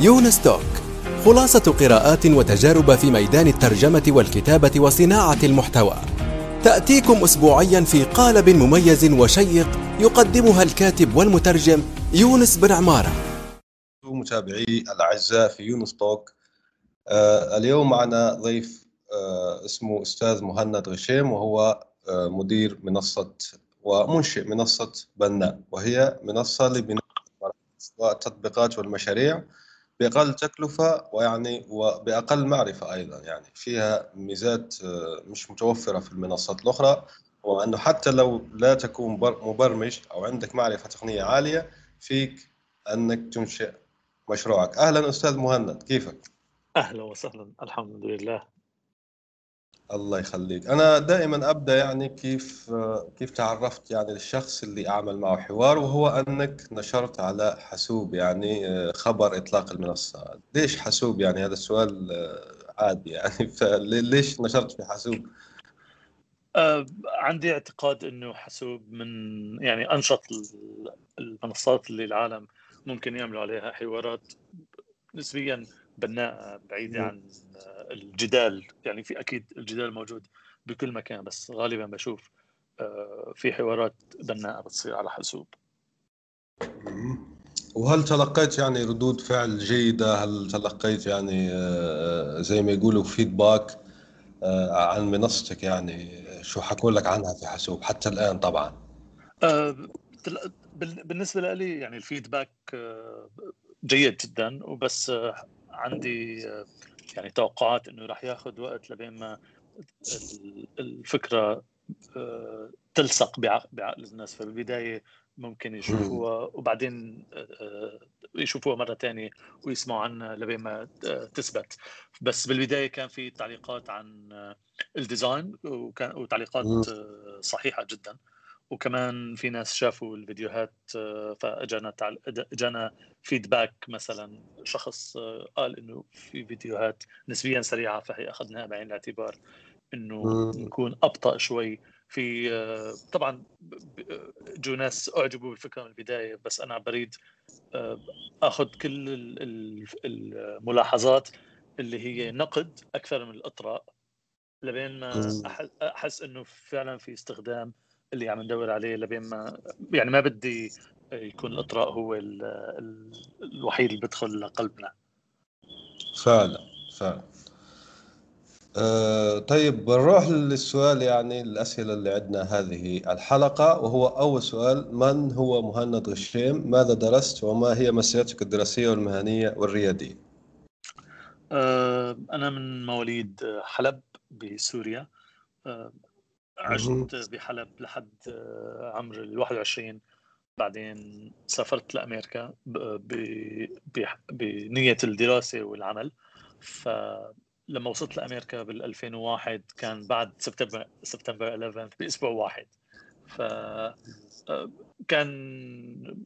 يونس توك خلاصة قراءات وتجارب في ميدان الترجمة والكتابة وصناعة المحتوى. تأتيكم أسبوعيا في قالب مميز وشيق يقدمها الكاتب والمترجم يونس بن عمارة. متابعي الأعزاء في يونس توك آه اليوم معنا ضيف آه اسمه أستاذ مهند غشيم وهو آه مدير منصة ومنشئ منصة بناء وهي منصة لبناء التطبيقات والمشاريع. بأقل تكلفة ويعني وبأقل معرفة أيضا. يعني فيها ميزات مش متوفرة في المنصات الأخرى وأنه حتى لو لا تكون مبرمج أو عندك معرفة تقنية عالية فيك أنك تنشئ مشروعك. أهلا أستاذ مهند كيفك؟ أهلا وسهلا الحمد لله. الله يخليك. أنا دائما أبدأ يعني كيف كيف تعرفت يعني للشخص اللي أعمل معه حوار وهو أنك نشرت على حاسوب يعني خبر إطلاق المنصة. ليش حاسوب يعني؟ هذا السؤال عادي يعني. فليش نشرت في حاسوب؟ أه عندي اعتقاد إنه حاسوب من يعني أنشط المنصات اللي العالم ممكن يعملوا عليها حوارات نسبيا بناءة بعيدة عن الجدال يعني في أكيد الجدال موجود بكل مكان بس غالبا بشوف في حوارات بناءة بتصير على حاسوب وهل تلقيت يعني ردود فعل جيدة؟ هل تلقيت يعني زي ما يقولوا فيدباك عن منصتك يعني؟ شو حكوا لك عنها في حاسوب حتى الآن طبعا. بالنسبة لي يعني الفيدباك جيد جدا وبس عندي يعني توقعات إنه راح ياخذ وقت لبين ما الفكرة تلصق بعقل الناس. فبالبداية ممكن يشوفوها وبعدين يشوفوها مرة ثانية ويسمعوا عنها لبين ما تثبت. بس بالبداية كان في تعليقات عن الديزاين وكان وتعليقات صحيحة جدا. وكمان في ناس شافوا الفيديوهات فأجانا إجانا فيدباك مثلا شخص قال إنه في فيديوهات نسبيا سريعة فهي أخذناها بعين الاعتبار إنه نكون أبطأ شوي في طبعا جو ناس أعجبوا بالفكرة من البداية بس أنا بريد آخذ كل الملاحظات اللي هي نقد أكثر من الإطراء لبين ما أحس إنه فعلا في استخدام اللي عم ندور عليه لبين ما يعني ما بدي يكون الإطراء هو ال ال الوحيد اللي بدخل لقلبنا. فعلا فعلا. أه طيب بنروح للسؤال يعني الأسئلة اللي عندنا هذه الحلقة وهو أول سؤال من هو مهند غشيم؟ ماذا درست؟ وما هي مسيرتك الدراسية والمهنية والريادية؟ أه أنا من مواليد حلب بسوريا. أه عشت بحلب لحد عمر ال 21 بعدين سافرت لأمريكا بنية الدراسة والعمل. فلما وصلت لأمريكا بال 2001 كان بعد سبتمبر سبتمبر 11 بأسبوع واحد. ف كان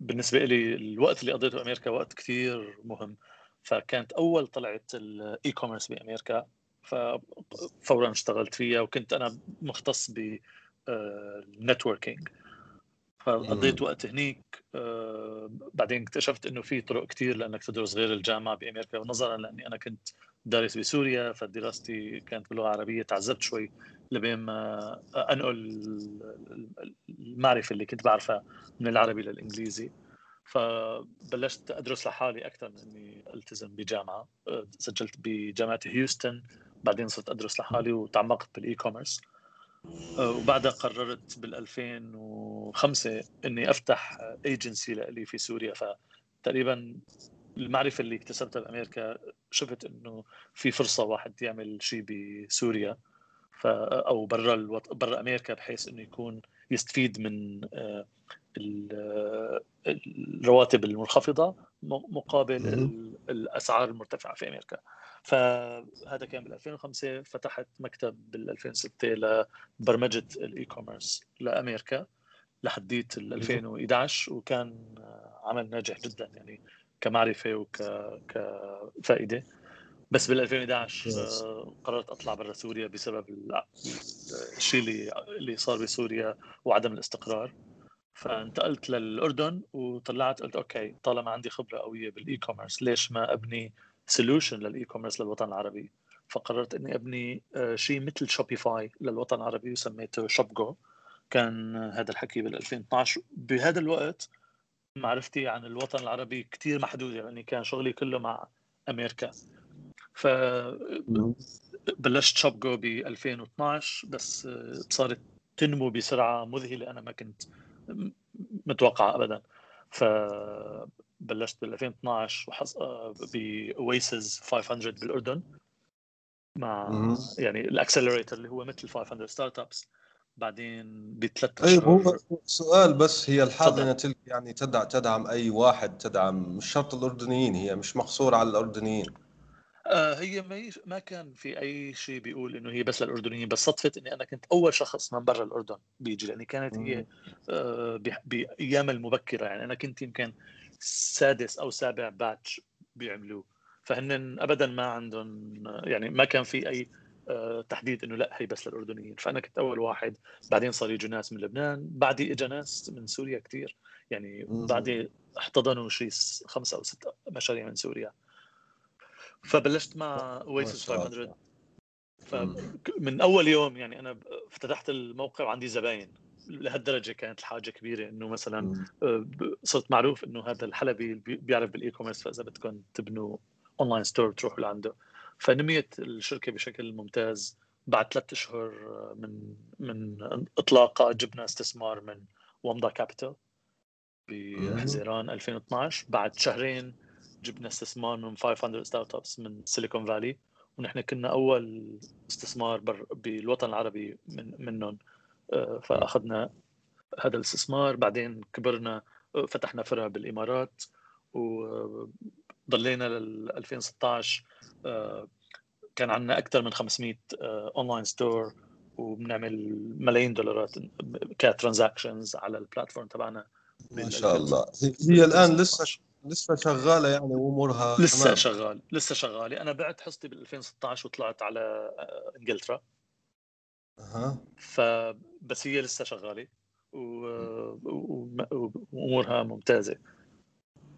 بالنسبة لي الوقت اللي قضيته بأمريكا وقت كثير مهم. فكانت أول طلعت ال e-commerce بأمريكا. ففورا اشتغلت فيها وكنت أنا مختص ب networking فقضيت وقت هنيك بعدين اكتشفت إنه في طرق كثير لأنك تدرس غير الجامعة بأمريكا. ونظرا لأني أنا كنت دارس بسوريا فدراستي كانت باللغة العربية تعذبت شوي لبين ما أنقل المعرفة اللي كنت بعرفها من العربي للإنجليزي. فبلشت أدرس لحالي أكثر من إني ألتزم بجامعة. سجلت بجامعة هيوستن. بعدين صرت أدرس لحالي وتعمقت بال e-commerce وبعدها قررت بال 2005 إني أفتح ايجنسي لي في سوريا. فتقريبا المعرفة اللي اكتسبتها بأمريكا شفت إنه في فرصة واحد يعمل شيء بسوريا. ف أو برا الوط... برا أمريكا بحيث إنه يكون يستفيد من الرواتب المنخفضة مقابل الأسعار المرتفعة في أمريكا. فهذا كان بال 2005 فتحت مكتب بال 2006 لبرمجه ال e-commerce لأمريكا لحديت ال 2011 وكان عمل ناجح جدا يعني كمعرفة وك كفائدة. بس بال 2011 قررت أطلع برا سوريا بسبب الشيء اللي اللي صار بسوريا وعدم الاستقرار. فانتقلت للأردن وطلعت قلت okay طالما عندي خبرة قوية بال e-commerce ليش ما أبني solution لل e-commerce للوطن العربي؟ فقررت إني أبني آه، شيء مثل Shopify للوطن العربي وسميته ShopGo كان هذا الحكي بال 2012 بهذا الوقت معرفتي عن الوطن العربي كثير محدوده لاني كان شغلي كله مع أمريكا. ف بلشت ShopGo ب 2012 بس صارت تنمو بسرعة مذهلة أنا ما كنت متوقعه ابدا. فبلشت بال 2012 وحص... ب Oasis 500 بالأردن مع يعني ال accelerator اللي هو مثل 500 Startups. بعدين بثلاث طيب هو سؤال بس هي الحاضنة تلك يعني تدعم تدعم أي واحد تدعم مش شرط الأردنيين هي مش مقصورة على الأردنيين. آه هي ما ما كان في أي شيء بيقول إنه هي بس للأردنيين بس صدفه إني أنا كنت أول شخص من برا الأردن بيجي لأني كانت هي آه بأيام المبكرة يعني أنا كنت يمكن سادس أو سابع باتش بيعملوه. فهن ابدا ما عندهم يعني ما كان في أي آه، تحديد إنه لأ هي بس للأردنيين. فأنا كنت أول واحد. بعدين صار يجوا ناس من لبنان. بعدي اجى ناس من سوريا كثير يعني بعدي احتضنوا شيء خمسة أو ست مشاريع من سوريا. فبلشت مع Oasis 500 فمن أول يوم يعني أنا افتتحت الموقع وعندي زباين. لهالدرجة كانت الحاجة كبيرة إنه مثلا آه، صرت معروف إنه هذا الحلبي بيعرف بال e-commerce فإذا بدكم تبنوا online store تروحوا لعنده. فنميت الشركة بشكل ممتاز. بعد ثلاث أشهر من من اطلاقها جبنا استثمار من ومضة كابيتال بحزيران 2012 بعد شهرين جبنا استثمار من 500 Startups من سيليكون فالي ونحن كنا أول استثمار بالوطن العربي من منهم. آه، فأخذنا هذا الاستثمار بعدين كبرنا آه، فتحنا فرع بالإمارات وضلينا لل 2016 آه، كان عندنا أكثر من 500 online store وبنعمل ملايين دولارات ك transactions على ال platform تبعنا. ما شاء الله. هي الآن لسه لسه شغالة يعني وأمورها لسه تمام. شغال لسه شغالة. أنا بعت حصتي بال 2016 وطلعت على آه، إنجلترا. أها. فبس هي لسه شغالة وأمورها ممتازة.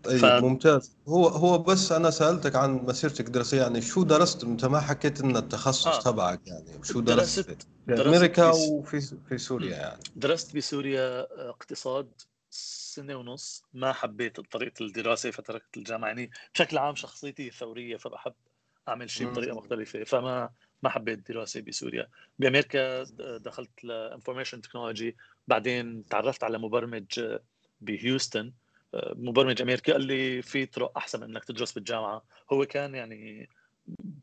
طيب ف... ممتاز. هو هو بس أنا سألتك عن مسيرتك الدراسية يعني شو درست؟ أنت ما حكيت ان التخصص آه. تبعك يعني. شو درست, درست في أمريكا وفي في سوريا يعني. درست بسوريا اقتصاد سنة ونص ما حبيت طريقة الدراسة فتركت الجامعة. يعني بشكل عام شخصيتي ثورية فبحب أعمل شيء بطريقة مختلفة فما ما حبيت الدراسه بسوريا. بأمريكا دخلت ل information technology بعدين تعرفت على مبرمج بهيوستن. مبرمج أمريكي قال لي في طرق أحسن من إنك تدرس بالجامعة. هو كان يعني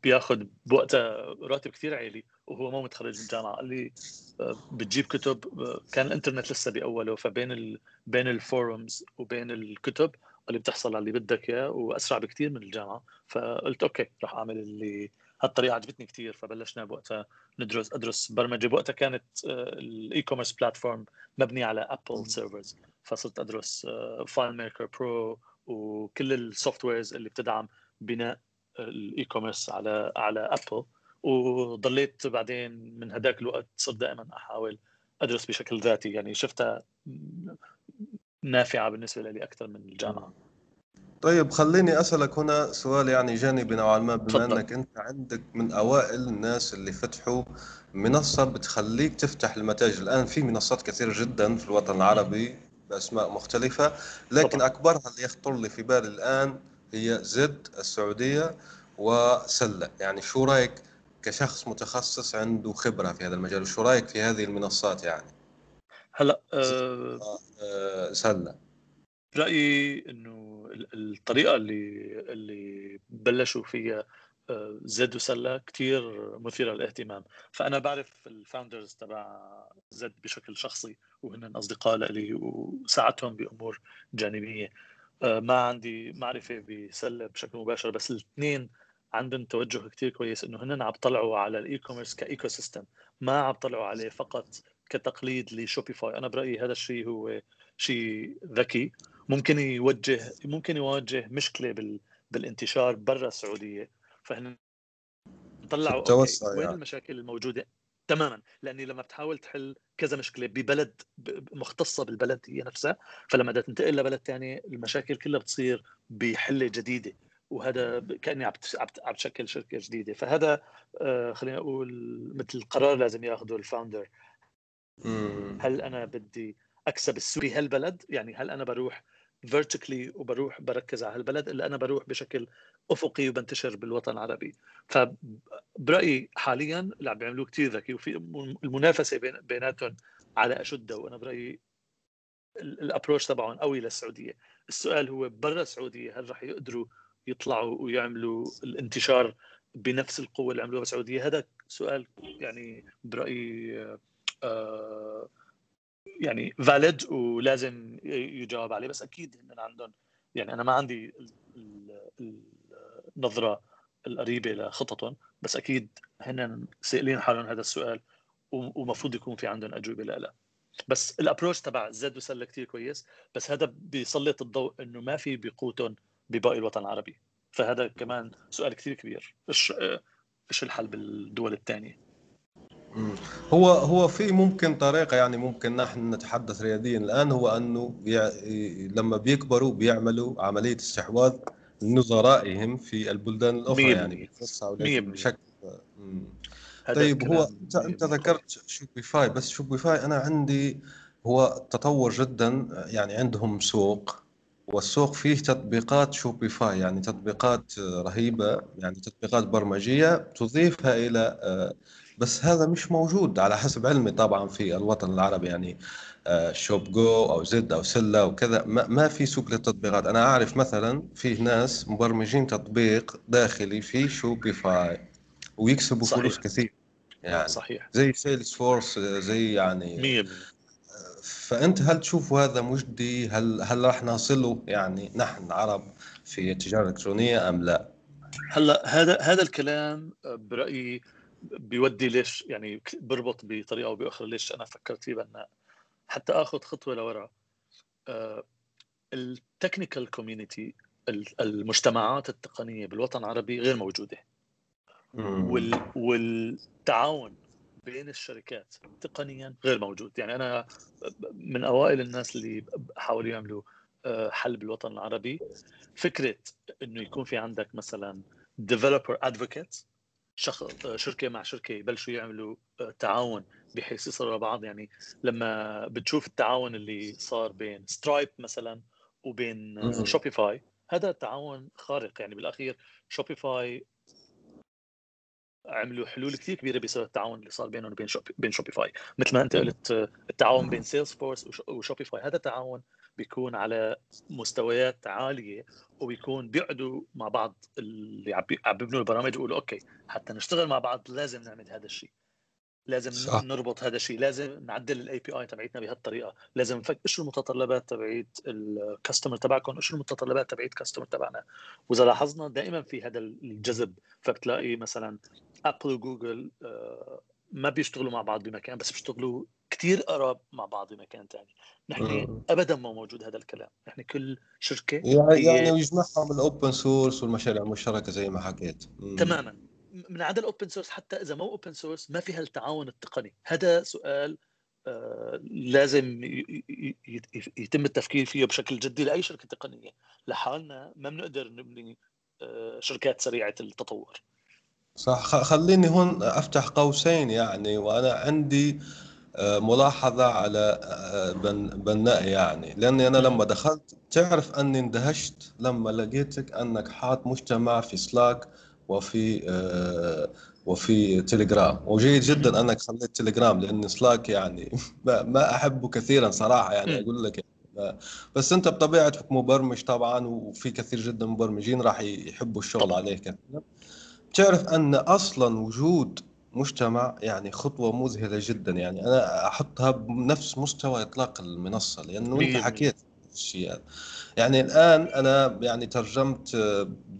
بياخذ بوقتها راتب كثير عالي وهو مو متخرج من الجامعة. قال لي آه، بتجيب كتب آه، كان الإنترنت لسه بأوله فبين ال... بين ال forums وبين الكتب اللي بتحصل على اللي بدك إياه وأسرع بكثير من الجامعة. فقلت okay راح أعمل اللي هالطريقة عجبتني كثير فبلشنا بوقتها ندرس أدرس برمجة. بوقتها كانت ال e-commerce platform مبني على Apple servers فصرت أدرس FileMaker Pro وكل ال softwares اللي بتدعم بناء ال e-commerce على على أبل وضليت بعدين من هذاك الوقت صرت دائما أحاول أدرس بشكل ذاتي يعني شفتها نافعة بالنسبة لي أكثر من الجامعة طيب خليني أسألك هنا سؤال يعني جانبي نوعا ما بما فضل. إنك أنت عندك من أوائل الناس اللي فتحوا منصة بتخليك تفتح المتاجر الآن في منصات كثيرة جدا في الوطن العربي بأسماء مختلفة لكن طبعا. أكبرها اللي يخطر لي في بالي الآن هي زد السعودية وسلة. يعني شو رأيك كشخص متخصص عنده خبرة في هذا المجال؟ وشو رأيك في هذه المنصات يعني؟ هلا أه أه سلة. برايي إنه الطريقة اللي اللي بلشوا فيها آه، زد وسلة كثير مثيرة للاهتمام. فأنا بعرف ال founders تبع زد بشكل شخصي وهن أصدقاء لي وساعدتهم بأمور جانبية. آه، ما عندي معرفة بسلة بشكل مباشر بس الاثنين عندهم توجه كثير كويس إنه هن عم طلعوا على ال e-commerce ك ecosystem ما عم طلعوا عليه فقط كتقليد لشوبيفاي أنا برأيي هذا الشيء هو شيء ذكي. ممكن يوجه ممكن يواجه مشكلة بال بالانتشار برا السعودية فهن طلعوا وين يعني. المشاكل الموجودة؟ تماما لأني لما بتحاول تحل كذا مشكلة ببلد مختصة بالبلد هي نفسها فلما بدها تنتقل لبلد ثاني المشاكل كلها بتصير بحلة جديدة وهذا كأني عم عم تشكل شركة جديدة. فهذا آه، خلينا نقول مثل قرار لازم ياخذه الفاوندر هل أنا بدي أكسب السوق بهالبلد يعني هل أنا بروح vertically وبروح بركز على هالبلد إلا أنا بروح بشكل أفقي وبنتشر بالوطن العربي. فبرأيي حاليا اللي عم بيعملوه كثير ذكي وفي المنافسة بين بيناتهم على اشده وأنا برأيي ال approach تبعهم قوي للسعودية. السؤال هو برا السعودية هل رح يقدروا يطلعوا ويعملوا الانتشار بنفس القوة اللي عملوها بالسعودية؟ هذا سؤال يعني برأيي آه يعني فاليد ولازم يجاوب عليه بس أكيد هن عندهم يعني أنا ما عندي النظره القريبة لخططهم بس أكيد هن سائلين حالهم هذا السؤال ومفروض يكون في عندهم أجوبة لا بس الابروش تبع زد وسله كثير كويس بس هذا بيسلط الضوء إنه ما في بقوتهم بباقي الوطن العربي. فهذا كمان سؤال كثير كبير. إيش إيش الحل بالدول الثانية؟ هو هو في ممكن طريقة يعني ممكن نحن نتحدث رياضيا الآن هو أنه لما بيكبروا بيعملوا عملية استحواذ نظرائهم في البلدان الأخرى يعني بشكل طيب هو أنت أنت ذكرت شوبيفاي بس شوبيفاي أنا عندي هو تطور جدا يعني عندهم سوق والسوق فيه تطبيقات شوبيفاي يعني تطبيقات رهيبة يعني تطبيقات برمجية تضيفها إلى آه، بس هذا مش موجود على حسب علمي طبعا في الوطن العربي يعني آه، شوب جو أو زد أو سلة وكذا ما في سوق للتطبيقات. أنا أعرف مثلا فيه ناس مبرمجين تطبيق داخلي في شوبيفاي ويكسبوا صحيح. فلوس كثير. يعني صحيح. زي سيلز فورس زي يعني 100% فأنت هل تشوف هذا مجدي؟ هل هل راح نصله يعني نحن عرب في التجاره الالكترونيه أم لا؟ هلأ هذا هذا الكلام برأيي بيودي ليش يعني بربط بطريقة أو بأخرى ليش أنا فكرت فيه بأن حتى آخذ خطوة لورا. ال technical community المجتمعات التقنية بالوطن العربي غير موجودة. وال والتعاون بين الشركات تقنيا غير موجود. يعني أنا من أوائل الناس اللي حاولوا يعملوا آه، حل بالوطن العربي. فكرة إنه يكون في عندك مثلا developer advocate شركة مع شركة يبلشوا يعملوا آه، تعاون بحيث يصيروا بعض يعني لما بتشوف التعاون اللي صار بين سترايب مثلا وبين شوبيفاي هذا تعاون خارق. يعني بالأخير شوبيفاي عملوا حلول كثير كبيرة بسبب التعاون اللي صار بينهم وبين شوبي بين شوبيفاي مثل ما أنت قلت التعاون بين سيلز فورس وشوبيفاي هذا تعاون بيكون على مستويات عالية وبيكون بيقعدوا مع بعض اللي عم بيبنوا البرامج يقولوا okay حتى نشتغل مع بعض لازم نعمل هذا الشيء. لازم صح. نربط هذا الشيء لازم نعدل ال API تبعتنا بهالطريقة. لازم نفك إيش المتطلبات تبعت ال customer تبعكم؟ إيش المتطلبات تبعت ال customer تبعنا؟ وإذا لاحظنا دائما في هذا الجذب فبتلاقي مثلا Apple و Google آه، ما بيشتغلوا مع بعض بمكان بس بيشتغلوا كثير قراب مع بعض بمكان ثاني نحن ابدا ما موجود هذا الكلام. نحن كل شركة يعني, يعني يجمعهم ال open source والمشاريع المشتركة زي ما حكيت. تماما. من عدا ال open source حتى إذا مو اوبن سورس ما في هالتعاون التقني. هذا سؤال آه لازم يتم التفكير فيه بشكل جدي لأي شركة تقنية. لحالنا ما بنقدر نبني آه شركات سريعة التطور. صح. خليني هون أفتح قوسين يعني وأنا عندي آه، ملاحظة على آه، بناء يعني. لأني أنا لما دخلت تعرف أني اندهشت لما لقيتك أنك حاط مجتمع في سلاك وفي آه، وفي تليجرام وجيد جدا أنك خليت تليجرام لأن سلاك يعني ما أحبه كثيرا صراحة يعني أقول لك يعني. بس أنت بطبيعتك مبرمج طبعا وفي كثير جدا مبرمجين راح يحبوا الشغل عليه كثير بتعرف أن أصلا وجود مجتمع يعني خطوة مذهلة جدا. يعني أنا أحطها بنفس مستوى إطلاق المنصة لأنه أنت حكيت الشيء. هذا يعني الآن أنا يعني ترجمت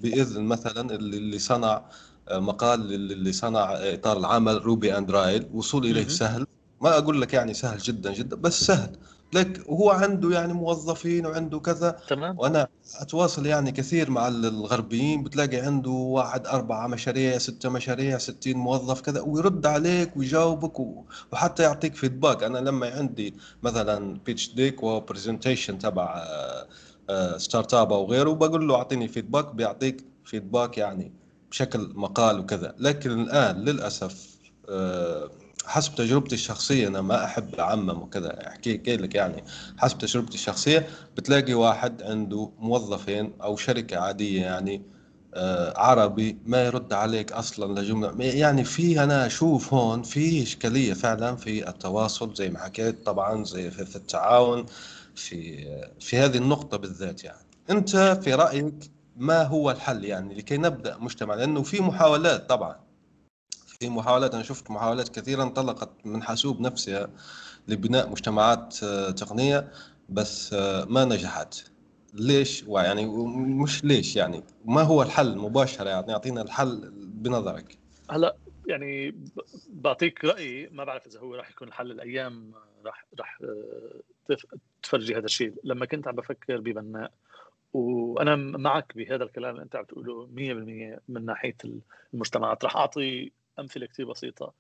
بإذن مثلا اللي صنع مقال اللي صنع إطار العمل روبي اند رايل وصول إليه سهل. ما أقول لك يعني سهل جدا جدا بس سهل. لك هو عنده يعني موظفين وعنده كذا. تمام. وأنا أتواصل يعني كثير مع الغربيين بتلاقي عنده واحد أربعة مشاريع ستة مشاريع ستين موظف كذا ويرد عليك ويجاوبك وحتى يعطيك feedback أنا لما عندي مثلا pitch deck و presentation تبع startup أو غيره بقول له أعطيني feedback بيعطيك feedback يعني بشكل مقال وكذا. لكن الآن للأسف آه، حسب تجربتي الشخصية أنا ما أحب أعمم وكذا. أحكي لك يعني حسب تجربتي الشخصية بتلاقي واحد عنده موظفين أو شركة عادية يعني آه، عربي ما يرد عليك أصلا لجملة. يعني في أنا أشوف هون في إشكالية فعلا في التواصل زي ما حكيت طبعا زي في التعاون في في هذه النقطة بالذات يعني. أنت في رأيك ما هو الحل يعني لكي نبدأ مجتمع؟ لأنه في محاولات طبعا. في محاولات. أنا شفت محاولات كثيرة انطلقت من حاسوب نفسها لبناء مجتمعات آه، تقنية بس آه، ما نجحت. ليش؟ ويعني مش ليش يعني؟ ما هو الحل مباشرة يعني؟ يعطينا الحل بنظرك. هلا يعني بعطيك رأيي. ما بعرف إذا هو راح يكون الحل الأيام راح راح آه، تفرجي هذا الشيء. لما كنت عم بفكر ببناء وأنا معك بهذا الكلام اللي أنت عم تقوله 100% من ناحية المجتمعات. راح أعطي أمثلة كثير بسيطة.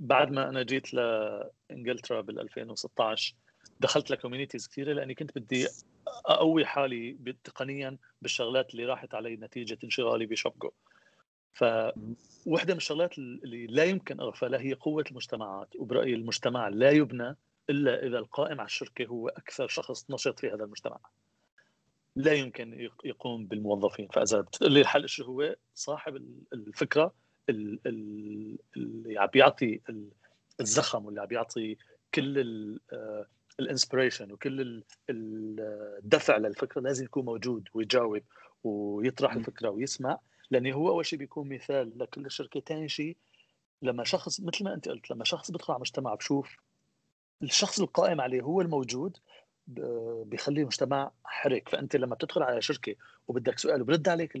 بعد ما أنا جيت لانجلترا بال 2016 دخلت ل communities كثيره لأني كنت بدي اقوي حالي تقنيا بالشغلات اللي راحت علي نتيجة انشغالي بشبكو. فوحده من الشغلات اللي لا يمكن اغفلها هي قوة المجتمعات وبرأيي المجتمع لا يبنى إلا إذا القائم على الشركة هو أكثر شخص نشط في هذا المجتمع. لا يمكن يقوم بالموظفين. فإذا بتقول لي الحل شو هو؟ صاحب الفكرة اللي عم بيعطي الزخم واللي عم بيعطي كل الإنسبريشن وكل الدفع للفكرة لازم يكون موجود ويجاوب ويطرح الفكرة ويسمع لأنه هو أول شيء بيكون مثال لكل شركة ثاني شيء لما شخص مثل ما أنت قلت لما شخص بيدخل على مجتمع بشوف الشخص القائم عليه هو الموجود بيخلي المجتمع حرك فأنت لما بتدخل على شركة وبدك سؤال وبرد عليك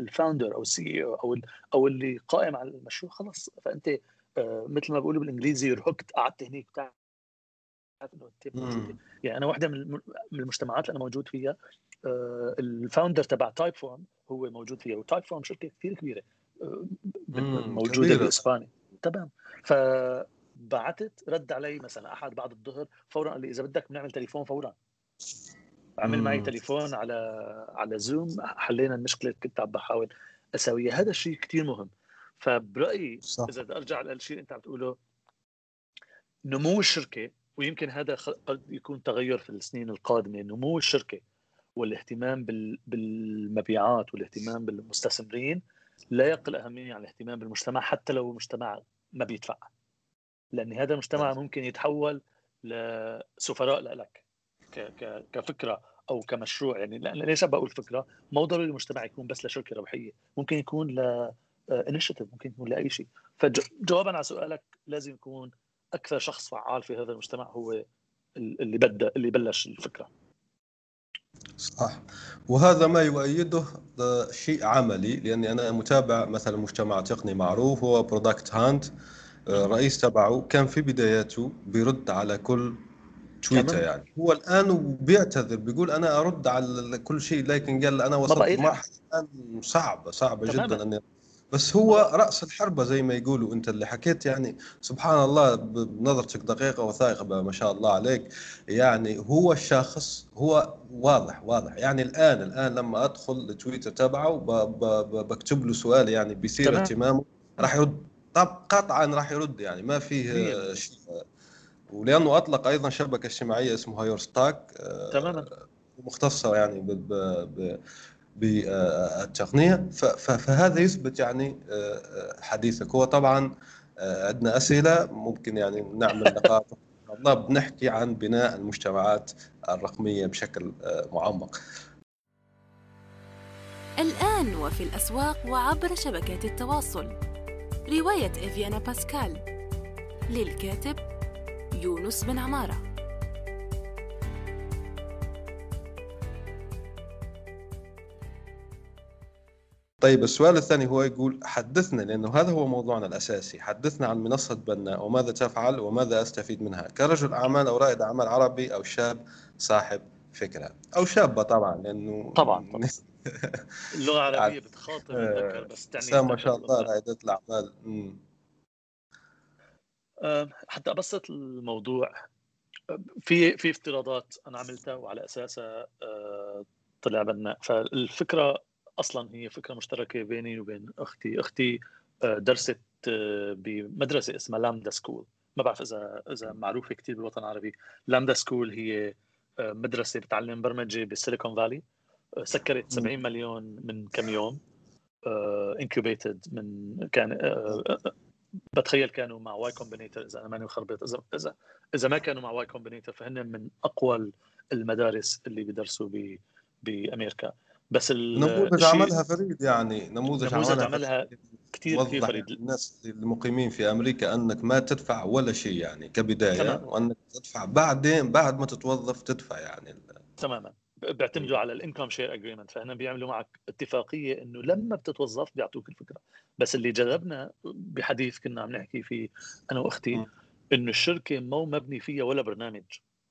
ال founder أو ال CEO أو اللي قائم على المشروع خلص. فأنت آه، مثل ما بيقولوا بالإنجليزي you're hooked قعدت هنيك بتعرف يعني أنا واحدة من المجتمعات اللي أنا موجود فيها آه، ال founder تبع Typeform هو موجود فيها. و Typeform شركة كثير كبيرة آه، موجودة. باسبانيا تمام. ف بعثت رد علي مثلا أحد بعد الظهر فورا قال لي إذا بدك بنعمل تليفون فورا. عمل معي تليفون على على زوم حلينا المشكلة اللي كنت عم بحاول اسويها هذا الشيء كثير مهم. فبرأيي صح. إذا بدي أرجع للشيء اللي أنت عم تقوله نمو الشركة ويمكن هذا قد يكون تغير في السنين القادمة. نمو الشركة والاهتمام بالمبيعات والاهتمام بالمستثمرين لا يقل أهمية عن الاهتمام بالمجتمع حتى لو المجتمع ما بيدفع. لأن هذا المجتمع ممكن يتحول لسفراء لك كفكرة أو كمشروع. يعني ليش بقول فكرة؟ مو ضروري المجتمع يكون بس لشركه ربحيه، ممكن يكون ل انشيتيف ممكن يكون لأي شيء، فجوابا على سؤالك لازم يكون أكثر شخص فعال في هذا المجتمع هو اللي بدأ اللي بلش الفكرة. صح. وهذا ما يؤيده شيء عملي لأني أنا متابع مثلا مجتمع تقني معروف هو Product Hunt الرئيس تبعه كان في بداياته بيرد على كل tweet يعني. هو الآن بيعتذر بيقول أنا أرد على كل شيء لكن قال أنا وصلت مرحله صعبة صعبة جدا أني بس هو رأس الحربة زي ما يقولوا. أنت اللي حكيت يعني سبحان الله بنظرتك دقيقة وثائقة ما شاء الله عليك. يعني هو الشخص هو واضح واضح. يعني الآن الآن لما أدخل التويتر تبعه بكتب له سؤال يعني بيصير اهتمامه راح يرد. طب قطعا راح يرد يعني ما فيه شيء. ولأنه أطلق أيضا شبكة اجتماعية اسمها YourStack آه، تماما. مختصة يعني بالتقنيه فهذا يثبت يعني آه، حديثك. هو طبعا آه، عندنا أسئلة ممكن يعني نعمل نقاط الله بنحكي عن بناء المجتمعات الرقمية بشكل معمق. الآن وفي الأسواق وعبر شبكات التواصل. رواية إفيانا باسكال للكاتب يونس بن عمارة طيب السؤال الثاني هو يقول حدثنا لأنه هذا هو موضوعنا الأساسي حدثنا عن منصة بناء وماذا تفعل وماذا أستفيد منها كرجل أعمال أو رائد أعمال عربي أو شاب صاحب فكرة أو شابة طبعا لأنه طبعا, طبعا. اللغة العربية بتخاطب الذكر بس تعني ما شاء الله رائده الأعمال. حتى ابسط الموضوع في في افتراضات أنا عملتها وعلى أساسها آه، طلع بناء فالفكرة أصلا هي فكرة مشتركة بيني وبين أختي. أختي آه، درست آه، بمدرسة اسمها Lambda School ما بعرف إذا إذا معروفة كثير بالوطن العربي. Lambda School هي مدرسة بتعلم برمجة بال Silicon Valley. سكرت 70 مليون من كم يوم incubated من كان بتخيل كانوا مع Y Combinator إذا أنا ماني مخربط. إذا إذا إذا ما كانوا مع Y Combinator فهن من أقوى المدارس اللي بيدرسوا ب بأمريكا. بس نموذج عملها فريد يعني نموذج, نموذج عملها, عملها كثير كثير فريد. الناس المقيمين في أمريكا أنك ما تدفع ولا شيء يعني كبداية تمام. وأنك تدفع بعدين بعد ما تتوظف تدفع يعني تماما. بيعتمدوا على ال income share agreement فهنا بيعملوا معك اتفاقية إنه لما بتتوظف بيعطوك الفكرة. بس اللي جذبنا بحديث كنا عم نحكي فيه أنا وأختي إنه الشركة مو مبني فيها ولا برنامج.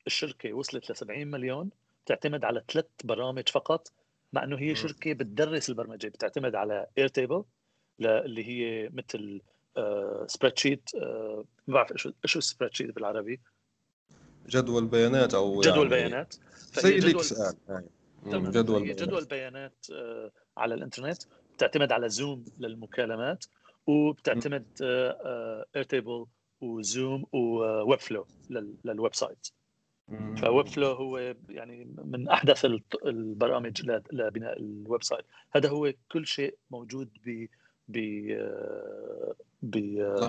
الشركة وصلت ل 70 مليون بتعتمد على ثلاث برامج فقط مع إنه هي شركة بتدرس البرمجة. بتعتمد على Airtable اللي هي مثل spreadsheet ما بعرف إيش إيش ال spreadsheet بالعربي. جدول بيانات أو جدول يعني بيانات. زي ال Excel جدول جدول بيانات آه، على الإنترنت بتعتمد على Zoom للمكالمات وبتعتمد Airtable و Zoom و Webflow لل website ف Webflow هو يعني من أحدث البرامج لبناء ال website هذا هو كل شيء موجود ب ب ب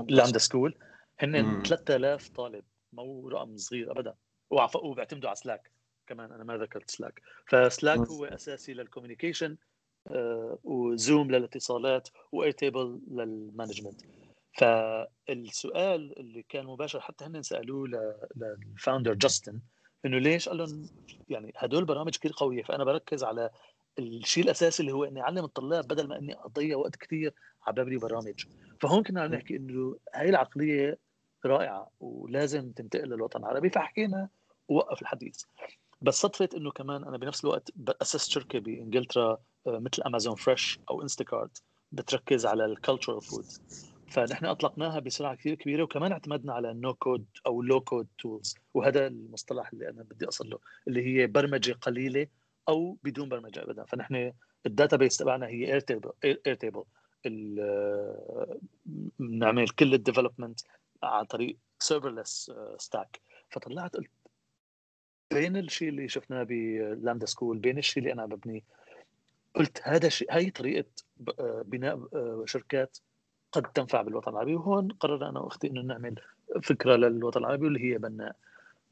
Lambda School هن 3000 طالب مو رقم صغير ابدا. وبيعتمدوا على Slack كمان أنا ما ذكرت Slack ف Slack هو أساسي لل communication آه، و Zoom للاتصالات و Airtable لل management. فالسؤال اللي كان مباشر حتى هن سألوه لل founder جاستن إنه ليش قال لهم يعني هدول برامج كثير قوية فأنا بركز على الشيء الأساسي اللي هو إني أعلم الطلاب بدل ما إني أضيع وقت كثير على ببني برامج فهون كنا عم نحكي إنه هاي العقلية رائعة ولازم تنتقل للوطن العربي. فحكينا ووقف الحديث. بس صدفه إنه كمان أنا بنفس الوقت اسست شركة بإنجلترا آه، مثل Amazon Fresh أو Instacart بتركز على ال cultural food فنحن أطلقناها بسرعة كثير كبيرة وكمان اعتمدنا على ال no code أو ال low code tools وهذا المصطلح اللي أنا بدي أصل له اللي هي برمجة قليلة أو بدون برمجة ابدا. فنحن ال database تبعنا هي Airtable Airtable بنعمل كل ال development عن طريق serverless stack فطلعت قلت بين الشيء اللي شفناه ب Lambda School بين الشيء اللي أنا ببنيه قلت هذا الشيء هي طريقة آه، بناء آه، شركات قد تنفع بالوطن العربي. وهون قررنا أنا وأختي إنه نعمل فكرة للوطن العربي واللي هي بناء.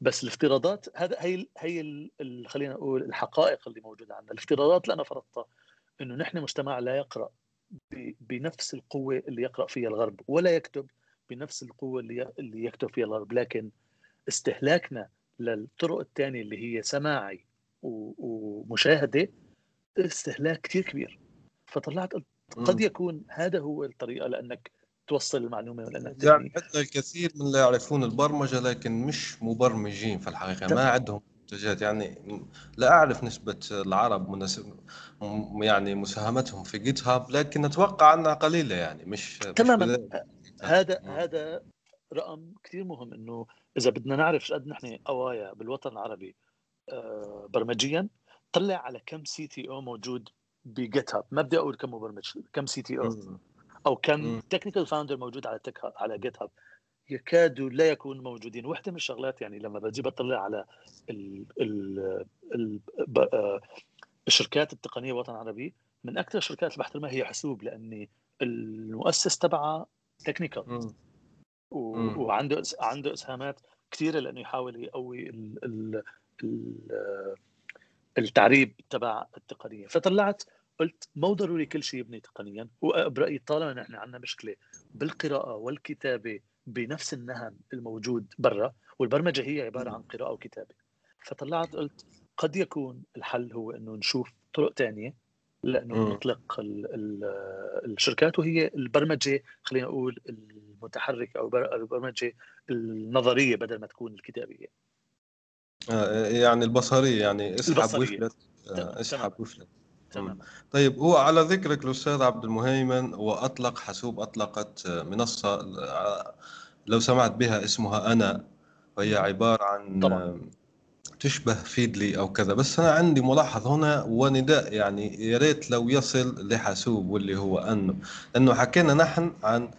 بس الافتراضات هذا هي هي خلينا نقول الحقائق اللي موجودة عندنا. الافتراضات اللي أنا فرضتها إنه نحن مجتمع لا يقرأ بنفس القوة اللي يقرأ فيها الغرب ولا يكتب بنفس القوة اللي اللي يكتب فيها الغرب. لكن استهلاكنا للطرق الثانية اللي هي سماعي ومشاهدة استهلاك كثير كبير. فطلعت قد يكون هذا هو الطريقة لأنك توصل المعلومة ولأنك يعني عندنا الكثير من لا يعرفون البرمجة لكن مش مبرمجين في الحقيقة ما عندهم منتجات. يعني لا أعرف نسبة العرب مناسب يعني مساهمتهم في جيت هاب لكن أتوقع أنها قليلة يعني مش تماما. هذا هذا رقم كثير مهم إنه إذا بدنا نعرف قد نحن قوايا بالوطن العربي آه، برمجيا طلع على كم CTO موجود ب GitHub ما بدي أقول كم مبرمج كم CTO أو كم technical founder موجود على تك هاب على GitHub يكادوا لا يكونوا موجودين. وحدة من الشغلات يعني لما بجي بطلع على ال ال ال آه، الشركات التقنية بالوطن العربي من أكثر الشركات اللي بحترمها هي حاسوب لأني المؤسس تبعها تكنيكال وعنده عنده إسهامات كثيرة لأنه يحاول يقوي ال ال ال التعريب تبع التقنية. فطلعت قلت مو ضروري كل شيء يبني تقنيا. وبرأيي طالما نحن عندنا مشكلة بالقراءة والكتابة بنفس النهم الموجود برا والبرمجة هي عبارة عن قراءة وكتابة. فطلعت قلت قد يكون الحل هو إنه نشوف طرق ثانية لأنه. نطلق ال ال الشركات وهي البرمجة خلينا نقول المتحرك أو بر- البرمجه النظرية بدل ما تكون الكتابية. آه، يعني البصرية يعني اسحب البصرية. وفلت. آه، اسحب وفلت تمام. طيب هو على ذكرك الأستاذ عبد المهيمن وأطلق حاسوب أطلقت منصة آه، لو سمعت بها اسمها أنا وهي عبارة عن طبعاً. آه، تشبه فيدلي أو كذا. بس أنا عندي ملاحظ هنا ونداء يعني يا ريت لو يصل لحاسوب واللي هو انه لأنه حكينا نحن عن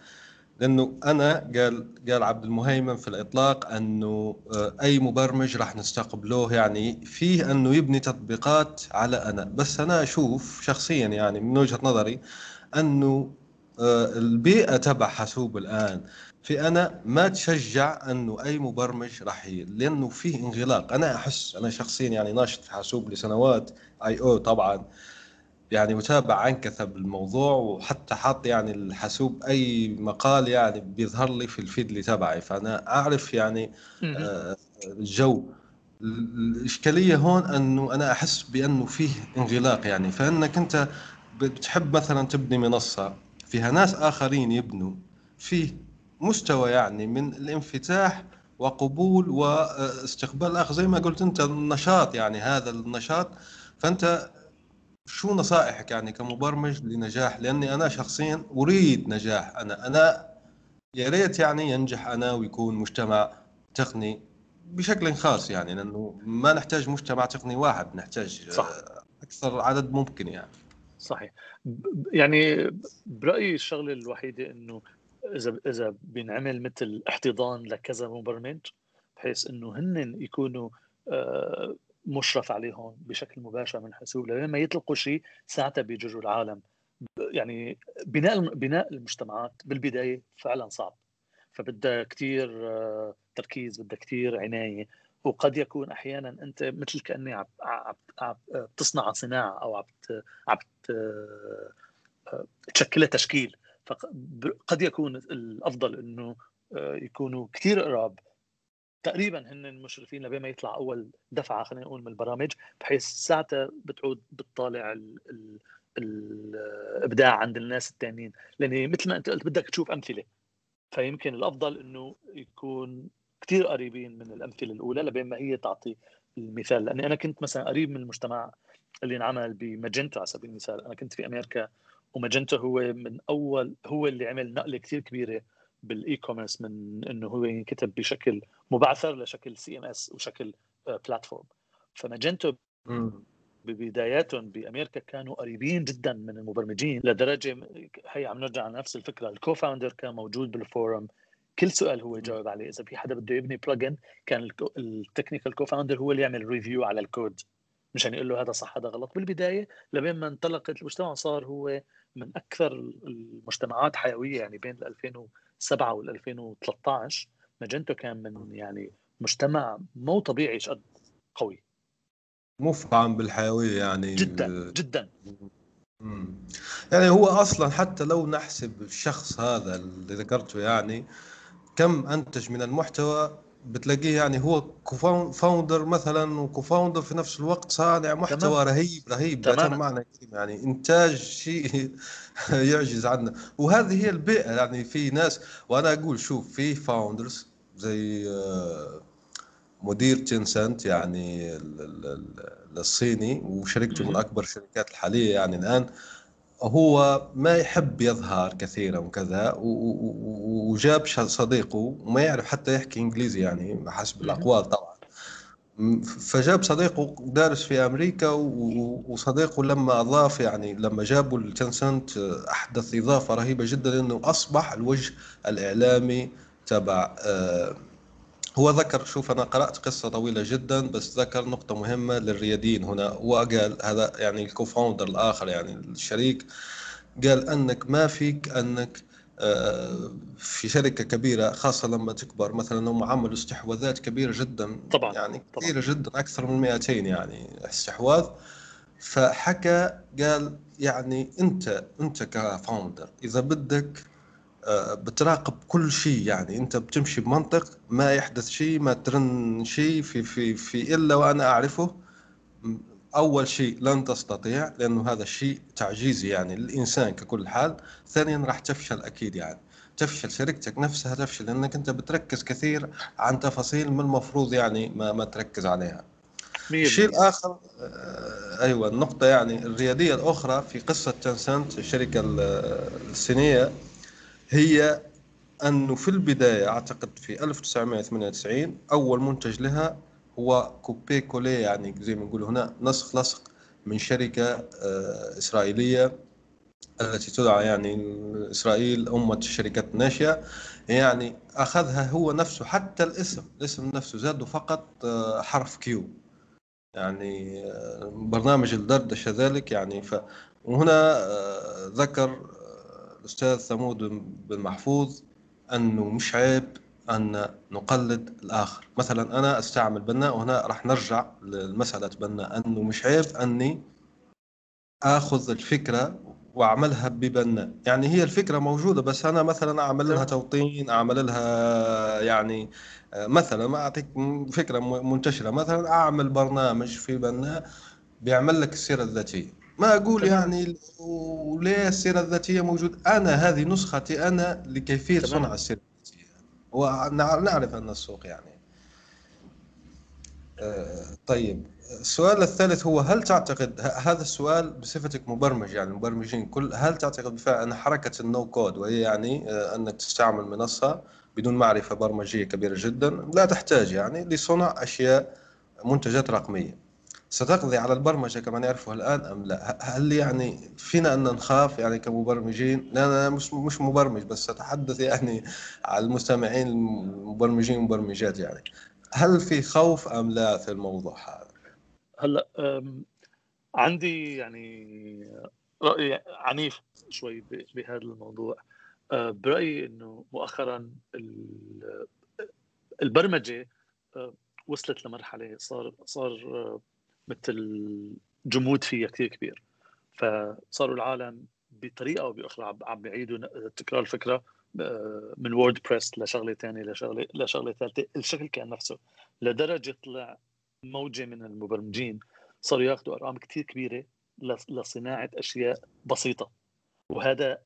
لأنه أنا قال قال عبد المهيمن في الإطلاق أنه آه، أي مبرمج راح نستقبله يعني فيه أنه يبني تطبيقات على أنا بس أنا أشوف شخصيا يعني من وجهة نظري أنه آه، البيئة تبع حاسوب الآن في أنا ما تشجع أنه أي مبرمج راح. لأنه فيه انغلاق أنا أحس أنا شخصيا يعني ناشط في حاسوب لسنوات اي أو طبعا يعني متابع عنكثة بالموضوع وحتى حاط يعني الحاسوب أي مقال يعني بيظهر لي في الفيد اللي تبعي. فأنا أعرف يعني. آه، الجو ال- الإشكالية هون أنه أنا أحس بأنه فيه انغلاق يعني. فإنك أنت بتحب مثلا تبني منصة فيها ناس آخرين يبنوا فيه مستوى يعني من الانفتاح وقبول واستقبال الآخر زي ما قلت أنت النشاط يعني هذا النشاط. فأنت شو نصائحك يعني كمبرمج لنجاح؟ لأني أنا شخصيا أريد نجاح. أنا أنا يا ريت يعني ينجح أنا ويكون مجتمع تقني بشكل خاص يعني لأنه ما نحتاج مجتمع تقني واحد نحتاج صح. آه، أكثر عدد ممكن يعني. صحيح. يعني برأيي الشغلة الوحيدة إنه إذا إذا بينعمل مثل احتضان لكذا مبرمج بحيث إنه هن يكونوا آه، مشرف عليهم بشكل مباشر من حاسوب لما يطلقوا شيء ساعتها بيجروا العالم. يعني بناء بناء المجتمعات بالبداية فعلا صعب. فبدها كثير تركيز بدها كثير عناية. وقد يكون أحيانا أنت مثل كأني عم عم صناعة أو عم عم ت- تشكلها تشكيل. فقد يكون الأفضل إنه يكونوا كثير قراب تقريبا هن مشرفين لبين ما يطلع أول دفعة خلينا نقول من البرامج بحيث ساعتها بتعود بتطالع ال ال الإبداع عند الناس الثانيين لأن مثل ما أنت قلت بدك تشوف أمثلة. فيمكن الأفضل إنه يكون كثير قريبين من الأمثلة الأولى لبين ما هي تعطي المثال. لأني أنا كنت مثلا قريب من المجتمع اللي انعمل ب Magento على سبيل المثال. أنا كنت في أمريكا و Magento هو من أول هو اللي عمل نقلة كثير كبيرة بال e-commerce من إنه هو ينكتب بشكل مبعثر لشكل CMS وشكل platform ف Magento ببداياتهم بأمريكا كانوا قريبين جدا من المبرمجين لدرجة هي عم نرجع على نفس الفكرة. ال co-founder كان موجود بال forum كل سؤال هو يجاوب عليه. إذا في حدا بده يبني plugin كان ال technical co-founder هو اللي يعمل review على الكود مشان يقول له هذا صح هذا غلط. بالبداية لبين ما انطلقت المجتمع صار هو من أكثر المجتمعات حيوية يعني بين 2007 وال 2013 Magento كان من يعني مجتمع مو طبيعي شقد قوي. مفعم بالحيوية يعني. جدا جدا. مم. يعني هو أصلا حتى لو نحسب الشخص هذا اللي ذكرته يعني كم أنتج من المحتوى بتلاقيه يعني هو co-founder مثلا و co-founder في نفس الوقت صانع محتوى تمام. رهيب رهيب. بأتم معنى يعني إنتاج شيء يعجز عنا وهذه هي البيئة يعني في ناس وأنا أقول شوف في founders زي آه، مدير Tencent يعني ال- ال- ال- الصيني وشركته من. أكبر الشركات الحالية يعني الآن هو ما يحب يظهر كثيرا وكذا وجاب صديقه وما يعرف حتى يحكي إنجليزي يعني حسب. الأقوال طبعا فجاب صديقه دارس في أمريكا وصديقه لما أضاف يعني لما جابوا ال Tencent أحدث إضافة رهيبة جدا لأنه أصبح الوجه الإعلامي تبع آه، هو ذكر شوف أنا قرأت قصة طويلة جدا بس ذكر نقطة مهمة للرياديين هنا وقال هذا يعني الكوفاوندر الآخر يعني الشريك قال أنك ما فيك أنك آه، في شركة كبيرة خاصة لما تكبر مثلا هم عملوا استحواذات كبيرة جدا طبعاً، يعني طبعاً. كثيرة جدا أكثر من 200 يعني استحواذ فحكى قال يعني أنت أنت ك founder إذا بدك بتراقب كل شيء يعني. انت بتمشي بمنطق ما يحدث شيء ما ترن شيء في في في إلا وأنا أعرفه. أول شيء لن تستطيع لأنه هذا الشيء تعجيزي يعني للإنسان ككل حال. ثانيا راح تفشل أكيد يعني. تفشل شركتك نفسها تفشل لانك أنت بتركز كثير عن تفاصيل ما المفروض يعني ما, ما تركز عليها. الشيء الآخر آه، أيوه النقطة يعني الريادية الأخرى في قصة Tencent الشركة الصينية. هي انه في البداية أعتقد في 1998 أول منتج لها هو copier coller يعني زي ما نقول هنا نسخ لصق من شركة آه، إسرائيلية التي تدعى يعني إسرائيل أمة الشركات الناشئة يعني أخذها هو نفسه حتى الاسم الاسم نفسه زاده فقط آه، حرف Q. يعني آه، برنامج الدردشة ذلك يعني ف وهنا ذكر الأستاذ ثمود بن محفوظ أنه مش عيب أن نقلد الآخر. مثلا أنا أستعمل بناء وهنا راح نرجع لمسألة بناء أنه مش عيب أني أخذ الفكرة وأعملها ببناء يعني هي الفكرة موجودة بس أنا مثلا أعمل لها توطين أعمل لها يعني مثلا ما أعطيك فكرة منتشرة. مثلا أعمل برنامج في بناء بيعمل لك السيرة الذاتية. ما أقول يعني وليه السيرة الذاتية موجود. أنا هذه نسختي أنا لكيفية صنع السيرة الذاتية. ونعرف أن السوق يعني آه، طيب. السؤال الثالث هو هل تعتقد هذا السؤال بصفتك مبرمج يعني مبرمجين كل هل تعتقد بالفعل أن حركة النو كود وهي يعني آه، أنك تستعمل منصة بدون معرفة برمجية كبيرة جدا؟ لا تحتاج يعني لصنع أشياء منتجات رقمية. ستقضي على البرمجة كما نعرفها الان أم لا؟ هل يعني فينا أن نخاف يعني كمبرمجين؟ لا أنا مش مش مبرمج بس أتحدث يعني على المستمعين المبرمجين والمبرمجات يعني. هل في خوف أم لا في الموضوع هذا؟ هلا عندي يعني رأي عنيف شوي بهذا الموضوع أه، برأيي إنه مؤخرا البرمجة أه، وصلت لمرحلة صار صار أه، مثل جمود فيها كثير كبير. فصاروا العالم بطريقة أو بأخرى عم بيعيدوا تكرار الفكرة من وورد بريس لشغلة ثانية لشغله لشغلة ثالثة الشكل كان نفسه. لدرجة طلع موجة من المبرمجين صاروا ياخذوا أرقام كثير كبيرة لصناعة أشياء بسيطة. وهذا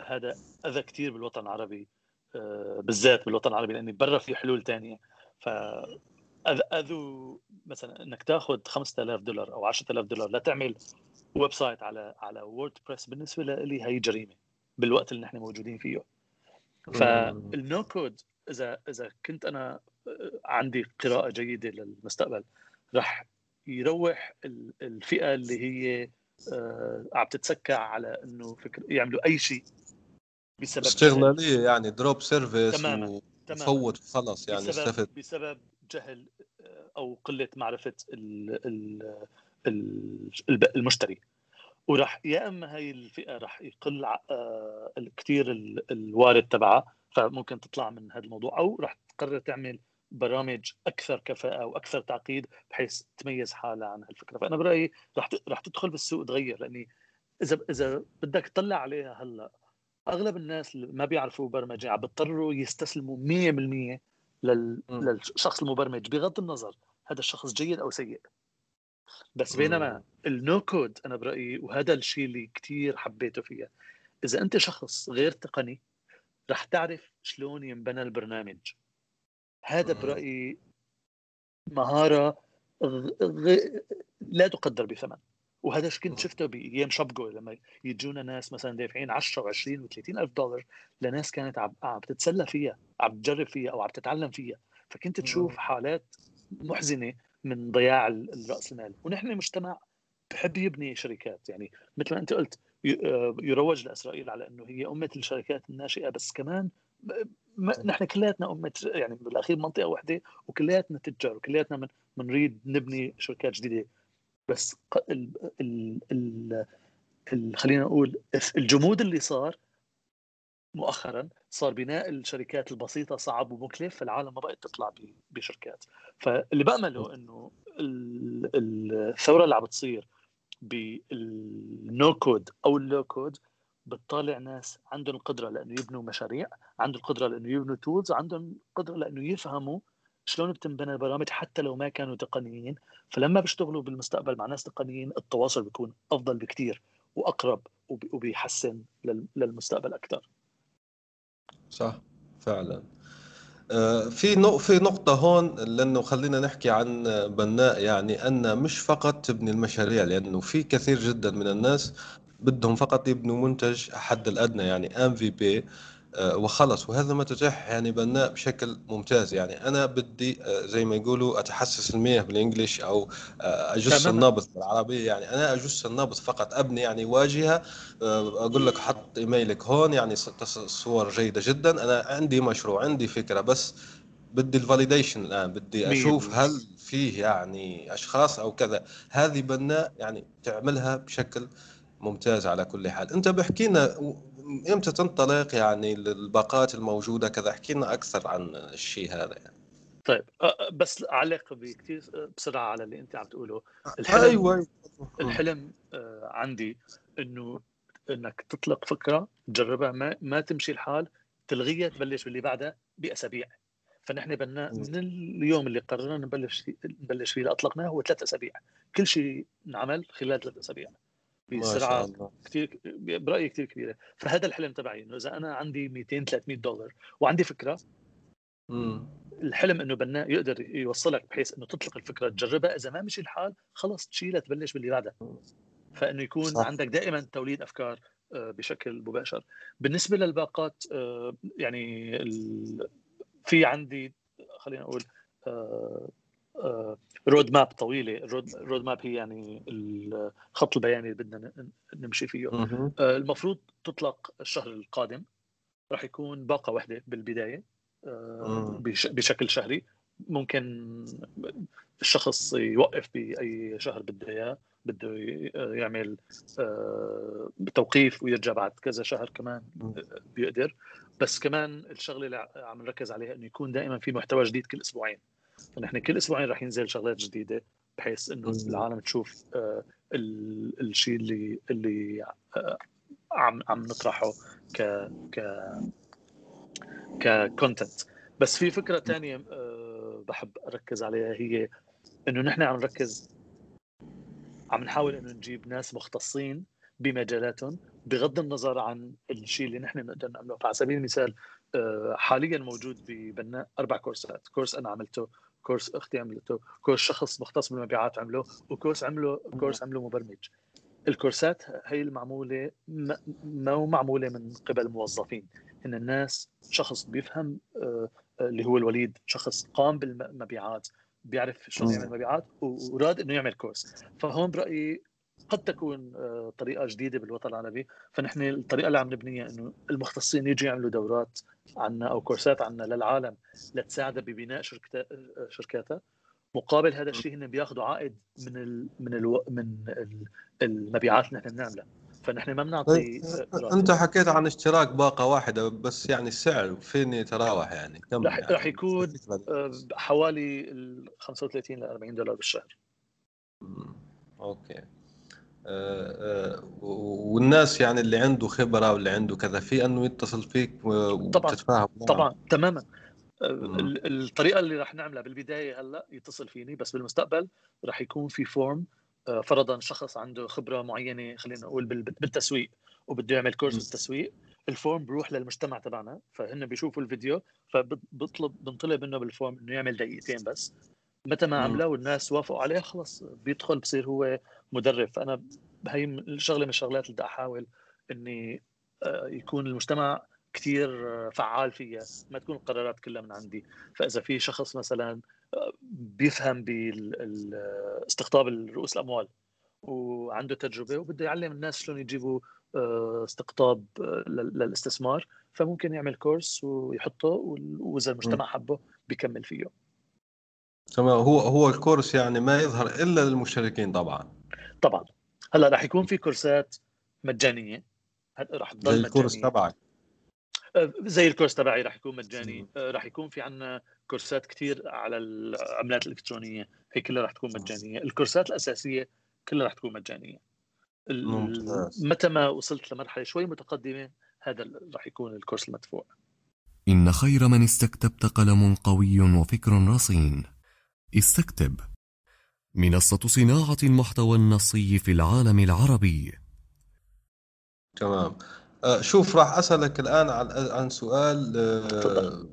هذا أذى كثير بالوطن العربي آه، بالذات بالوطن العربي لأن برا في حلول ثانية ف اذوا مثلا إنك تاخذ 5000 دولار أو 10000 دولار لتعمل website على على WordPress بالنسبة لي هي جريمة بالوقت اللي نحن موجودين فيه. فال no code إذا إذا كنت أنا عندي قراءة جيدة للمستقبل راح يروح الفئة اللي هي آه، عم تتسكع على إنه فكر يعملوا أي شيء بسبب استغلالية يعني drop service تماما وفوت خلص يعني بسبب استفد. بسبب جهل آه، أو قلة معرفة المشتري. وراح يا أما هاي الفئة راح يقل آه، كثير الوارد تبعها فممكن تطلع من هذا الموضوع أو راح تقرر تعمل برامج أكثر كفاءة وأكثر تعقيد بحيث تميز حالها عن هالفكرة. فأنا برأيي رح رح تدخل بالسوق تغير لأني إذا إذا بدك تطلع عليها هلأ أغلب الناس اللي ما بيعرفوا برمجة عم بيضطروا يستسلموا 100% لل... للشخص المبرمج بغض النظر هذا الشخص جيد أو سيء. بس بينما النو كود أنا برأيي وهذا الشيء اللي كثير حبيته فيها إذا أنت شخص غير تقني رح تعرف شلون ينبنى البرنامج. هذا برأيي مهارة غ... لا تقدر بثمن. وهذا كنت شفته بأيام شبقو لما يجونا ناس مثلا دافعين 10 و20 و30 ألف دولار لناس كانت عم, عم تتسلى فيها عم تجرب فيها أو عم تتعلم فيها. فكنت تشوف حالات محزنة من ضياع الرأس المال. ونحن مجتمع بحب يبني شركات. يعني مثل ما أنت قلت آه، يروج لإسرائيل على إنه هي أمة الشركات الناشئة بس كمان نحن كلياتنا أمة يعني بالأخير منطقة واحدة وكلياتنا تجار وكلياتنا بنريد نبني شركات جديدة. بس ال ال ال ال خلينا نقول الجمود اللي صار مؤخرا صار بناء الشركات البسيطة صعب ومكلف فالعالم ما بقت تطلع بشركات. فاللي بأمله إنه الثورة اللي عم بتصير بال no code أو ال low code بتطالع ناس عندهم القدره لإنه يبنوا مشاريع عندهم القدره لإنه يبنوا tools عندهم القدره لإنه يفهموا شلون بتنبنى البرامج حتى لو ما كانوا تقنيين؟ فلما بيشتغلوا بالمستقبل مع ناس تقنيين التواصل بيكون أفضل بكثير وأقرب وبيحسن للمستقبل أكثر صح فعلا. آه، في في نقطة هون لأنه خلينا نحكي عن بناء يعني أن مش فقط تبني المشاريع لأنه في كثير جدا من الناس بدهم فقط يبنوا منتج حد الأدنى يعني إم في بي. وخلص. وهذا ما تتاح يعني بناء بشكل ممتاز. يعني أنا بدي آه، زي ما يقولوا أتحسس المياه بالإنجليش أو آه، أجس النابض بالعربيه يعني أنا أجس النابض فقط أبني يعني واجهة. أقول لك حط إيميلك هون يعني صور جيدة جدا. أنا عندي مشروع عندي فكرة بس بدي الفاليديشن الآن. بدي أشوف هل فيه يعني أشخاص أو كذا. هذه بناء يعني تعملها بشكل ممتاز على كل حال. أنت بحكي لنا إمتى تنطلق يعني للباقات الموجودة كذا؟ احكي لنا أكثر عن الشيء هذا يعني. طيب بس أعلق بكثير بسرعة على اللي أنت عم تقوله. الحلم أيوه, أيوة. الحلم عندي إنه إنك تطلق فكرة تجربها ما ما تمشي الحال تلغيها تبلش باللي بعدها بأسابيع. فنحن بدنا من اليوم اللي قررنا نبلش نبلش فيه أطلقناه هو ثلاث أسابيع. كل شيء نعمل خلال ثلاث أسابيع. بسرعة كثير برأيي كثير كبيرة فهذا الحلم تبعي إنه إذا أنا عندي 200 300 دولار وعندي فكرة مم. الحلم إنه بناء يقدر يوصلك بحيث إنه تطلق الفكرة تجربها إذا ما مشي الحال خلص تشيلها تبلش باللي بعدها فإنه يكون صح. عندك دائما توليد أفكار آه، بشكل مباشر بالنسبة للباقات آه، يعني في عندي خلينا نقول آه، road map طويلة. ال road map هي يعني الخط البياني اللي بدنا نمشي فيه. آه، المفروض تطلق الشهر القادم. راح يكون باقة واحدة بالبداية آه، بشكل شهري. ممكن الشخص يوقف بأي شهر بده إياه بده يعمل آه، توقيف ويرجع بعد كذا شهر كمان بيقدر. بس كمان الشغلة اللي عم نركز عليها إنه يكون دائما في محتوى جديد كل أسبوعين. فنحن كل أسبوعين رح ينزل شغلات جديدة بحيث إنه العالم تشوف آه الشيء اللي اللي آه عم عم نطرحه ك ك ككونتنت بس في فكرة ثانية آه بحب أركز عليها هي إنه نحن عم نركز عم نحاول إنه نجيب ناس مختصين بمجالاتهم بغض النظر عن الشيء اللي نحن نقدر نعمله. فعلى سبيل المثال آه، حاليا موجود ببناء أربع كورسات. كورس أنا عملته كورس أختي عملته كورس شخص مختص بالمبيعات عمله وكورس عمله كورس عمله مبرمج. الكورسات هي المعمولة ما معمولة من قبل موظفين إن الناس شخص بيفهم آه، اللي هو الوليد شخص قام بالمبيعات بيعرف شلون يعمل مبيعات وراد إنه يعمل كورس. فهون برأيي قد تكون آه، طريقة جديدة بالوطن العربي. فنحن الطريقة اللي عم نبنيها إنه المختصين يجوا يعملوا دورات عنا أو كورسات عنا للعالم لتساعدها ببناء شركاتها. مقابل هذا الشيء هن بياخذوا عائد من ال من ال من المبيعات اللي نحن بنعملها. فنحن ما بنعطي طيب، أنت حكيت عن اشتراك باقة واحدة بس يعني السعر فين يتراوح يعني؟ كم رح, يعني؟ رح يكون آه، حوالي 35 ل 40 دولار بالشهر. أوكي. آه، آه، والناس يعني اللي عنده خبرة واللي عنده كذا في أنه يتصل فيك وتتفاهم طبعا طبعا تماما. آه، الطريقة اللي راح نعملها بالبداية هلأ يتصل فيني بس بالمستقبل راح يكون في form فرضا شخص عنده خبرة معينة خلينا نقول بالتسويق وبده يعمل course بالتسويق ال form بروح للمجتمع تبعنا فهن بيشوفوا الفيديو فبطلب بنطلب منه بال form إنه يعمل دقيقتين بس. متى ما عمله والناس وافقوا عليه خلص بيدخل بصير هو مدرب. فأنا هي الشغله من الشغلات اللي بدي أحاول إني آه، يكون المجتمع كثير فعال فيها ما تكون القرارات كلها من عندي. فإذا في شخص مثلا آه، بيفهم باستقطاب رؤوس الأموال وعنده تجربة وبده يعلم الناس شلون يجيبوا آه، استقطاب للاستثمار فممكن يعمل كورس ويحطه وإذا المجتمع حبه بيكمل فيه. تمام. هو هو الكورس يعني ما يظهر إلا للمشتركين طبعا. طبعا. هلأ راح يكون في كورسات مجانية. راح تضل زي الكورس تبعك. أه، زي الكورس تبعي راح يكون مجاني. أه، راح يكون في عنا كورسات كثير على العملات الإلكترونية. هي كلها راح تكون مجانية. الكورسات الأساسية كلها راح تكون مجانية. متى ما وصلت لمرحلة شوي متقدمة هذا راح يكون الكورس المدفوع. إن خير من استكتبت قلم قوي وفكر رصين. استكتب. منصة صناعة المحتوى النصي في العالم العربي. تمام. آه، شوف راح أسألك الآن عن عن سؤال آه،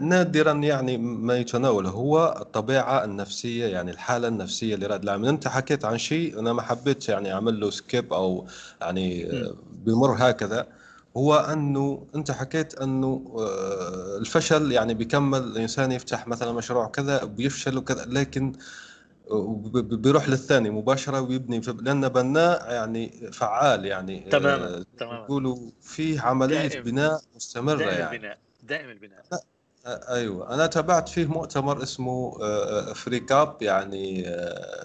نادرا يعني ما يتناوله هو الطبيعة النفسية يعني الحالة النفسية لرائد الاعمال أنت حكيت عن شيء أنا ما حبيت يعني أعمل له سكيب أو يعني آه، بمر هكذا هو أنه أنت حكيت أنه الفشل يعني بيكمل الإنسان يفتح مثلا مشروع كذا بيفشل وكذا لكن بيروح للثاني مباشرة ويبني لأن بناء يعني فعال يعني تماما آه تماما. يقولوا في عملية دائم بناء مستمرة دائم يعني. البناء دائم البناء. أيوه. أنا تابعت فيه مؤتمر اسمه Freak Up يعني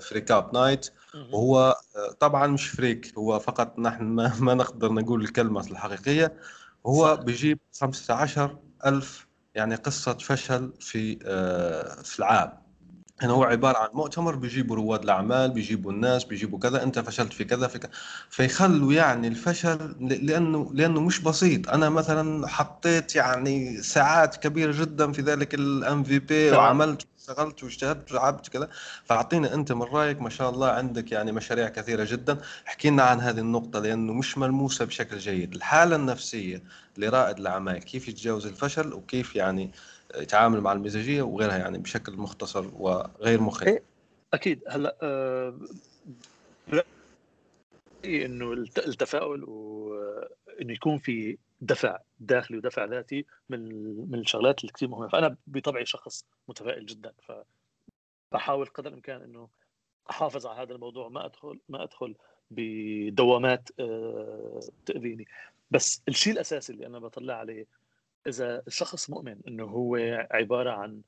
Freak Up Night وهو طبعا مش freak هو فقط نحن ما, ما نقدر نقول الكلمة الحقيقية. هو. بيجيب 15 ألف يعني قصة فشل في في العام. يعني هو عبارة عن مؤتمر بيجيبوا رواد الأعمال بيجيبوا الناس بيجيبوا كذا أنت فشلت في كذا في كذا. فيخلوا يعني الفشل لأنه لأنه مش بسيط. أنا مثلا حطيت يعني ساعات كبيرة جدا في ذلك الام في بي وعملت اشتغلت واجتهدت وتعبت كذا. فاعطينا أنت من رأيك ما شاء الله عندك يعني مشاريع كثيرة جدا. احكي لنا عن هذه النقطة لأنه مش ملموسة بشكل جيد. الحالة النفسية لرائد الأعمال كيف يتجاوز الفشل وكيف يعني يتعامل مع المزاجية وغيرها يعني بشكل مختصر وغير مخيف. إيه، أكيد. هلا آه إنه التفاؤل وانه يكون في دفع داخلي ودفع ذاتي من من الشغلات اللي كثير مهمة. فأنا بطبعي شخص متفائل جدا. ف بحاول قدر الإمكان إنه أحافظ على هذا الموضوع ما أدخل ما أدخل بدوامات آه، تأذيني. بس الشيء الأساسي اللي أنا بطلع عليه إذا الشخص مؤمن إنه هو عبارة عن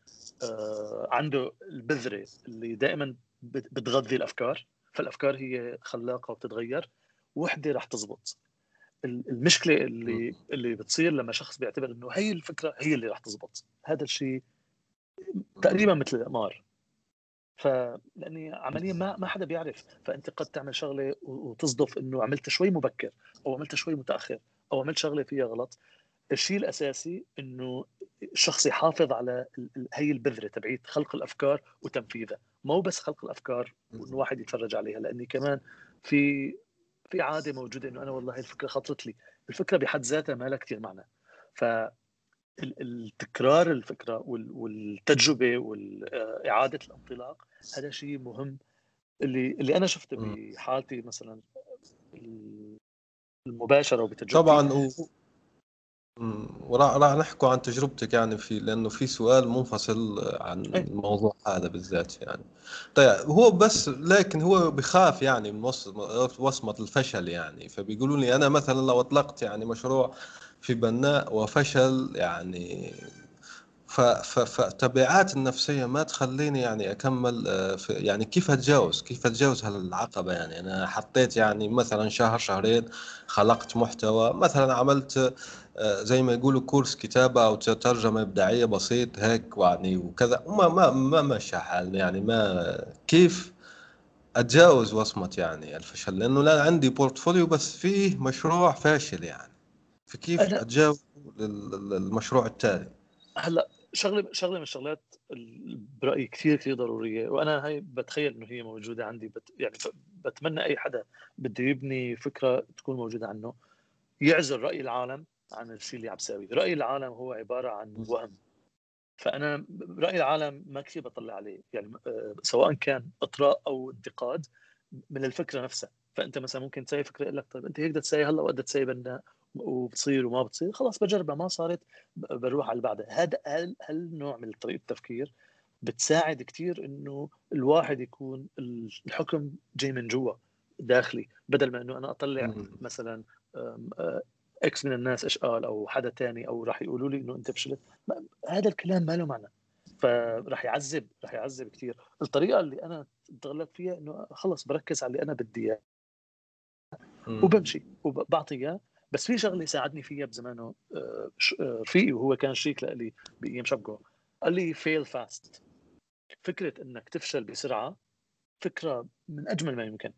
آه عنده البذرة اللي دائما بتغذي الأفكار فالأفكار هي خلاقة وبتتغير وحدة رح تزبط. المشكلة اللي اللي بتصير لما شخص بيعتبر إنه هي الفكرة هي اللي رح تزبط. هذا الشيء تقريبا مثل القمار. فلاني عمليا ما ما حدا بيعرف. فأنت قد تعمل شغلة وتصدف إنه عملتها شوي مبكر أو عملتها شوي متأخر أو عملت شغلة فيها غلط. الشيء الأساسي إنه الشخص يحافظ على هي البذرة تبعيت خلق الأفكار وتنفيذها. مو بس خلق الأفكار وإنه واحد يتفرج عليها لأني كمان في في عادة موجودة إنه أنا والله الفكرة خطرت لي. الفكرة بحد ذاتها ما لها كثير معنى. ف التكرار الفكرة والتجربة واعاده الانطلاق هذا شيء مهم. اللي اللي أنا شفته بحالتي مثلا المباشرة وبتجربتي. طبعا وراح راح نحكوا عن تجربتك يعني في لأنه في سؤال منفصل عن إيه. الموضوع هذا بالذات يعني. طيب هو بس لكن هو بخاف يعني من وصمة الفشل يعني. فبيقولوا لي أنا مثلا لو أطلقت يعني مشروع في بناء وفشل يعني فالتبعات النفسية ما تخليني يعني أكمل آه، في يعني كيف أتجاوز؟ كيف أتجاوز هالعقبة يعني؟ أنا حطيت يعني مثلا شهر شهرين خلقت محتوى مثلا عملت زي ما يقولوا كورس كتابة أو ترجمة إبداعية بسيط هيك يعني وكذا. وما ما ما مشى حال يعني ما كيف أتجاوز وصمة يعني الفشل؟ لأنه لا عندي بورتفوليو بس فيه مشروع فاشل يعني. فكيف أتجاوز المشروع التالي؟ هلأ شغله شغله من الشغلات برأيي كثير كثير ضرورية. وأنا هاي بتخيل إنه هي موجودة عندي. بت يعني بتمنى أي حدا بده يبني فكرة تكون موجودة عنه. يعزل رأي العالم. عن الشيء اللي عم بساويه. رأي العالم هو عبارة عن وهم. فأنا رأي العالم ما كثير بطلع عليه. يعني آه، سواء كان إطراء أو انتقاد من الفكرة نفسها. فأنت مثلا ممكن تسوي فكرة يقول لك طيب أنت هيك بدك تسوي هلأ وقت تسوي بناء وبتصير وما بتصير خلاص بجربها ما صارت بروح على اللي بعدها. هذا هل هالنوع من طريقة التفكير بتساعد كثير إنه الواحد يكون الحكم جاي من جوا داخلي بدل ما إنه أنا أطلع مثلا إكس من الناس إيش قال أو حدا تاني أو راح يقولوا لي إنه أنت فشلت. هذا الكلام ما له معنى. فراح يعذب راح يعذب كثير الطريقة اللي أنا تغلبت فيها إنه خلص بركز على اللي أنا بدي إياه. وبمشي وبعطي إياه. بس في شغلة ساعدني فيها بزمانه آه، آه، رفيقي وهو كان شريك لي بأيام شبكه. قال لي fail fast فكرة إنك تفشل بسرعة فكرة من أجمل ما يمكن.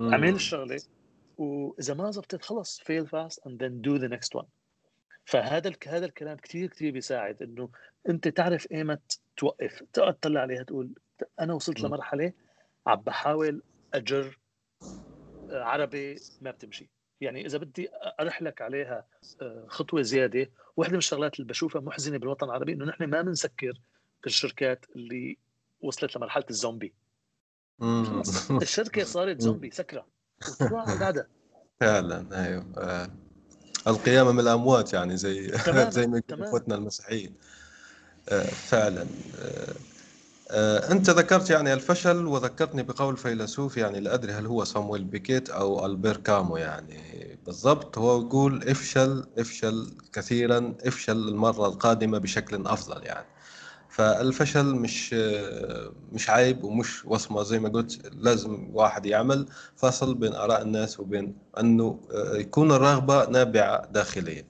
اعمل الشغلة وإذا ما زبطت خلص fail fast and then do the next one فهذا هذا الكلام كثير كثير بيساعد إنه أنت تعرف ايمت توقف. تقعد تطلع عليها تقول أنا وصلت لمرحلة عم بحاول أجر عربي ما بتمشي. يعني إذا بدي ارحلك عليها آه، خطوة زيادة واحدة من الشغلات اللي بشوفها محزنة بالوطن العربي إنه نحن ما بنسكر الشركات اللي وصلت لمرحلة الزومبي. الشركة صارت زومبي سكرة. فعلا أيوه. آه. القيامه من الاموات يعني زي زي ما يقولوا إخوتنا المسيحيين. آه فعلا. آه أنت ذكرت يعني الفشل وذكرتني بقول فيلسوف يعني لا أدري هل هو صامويل بيكيت أو ألبير كامو يعني. بالضبط هو يقول افشل افشل كثيرا افشل المرة القادمة بشكل أفضل يعني. فالفشل مش آه، مش عيب ومش وصمة. زي ما قلت لازم واحد يعمل فصل بين آراء الناس وبين أنه آه، يكون الرغبة نابعة داخليا.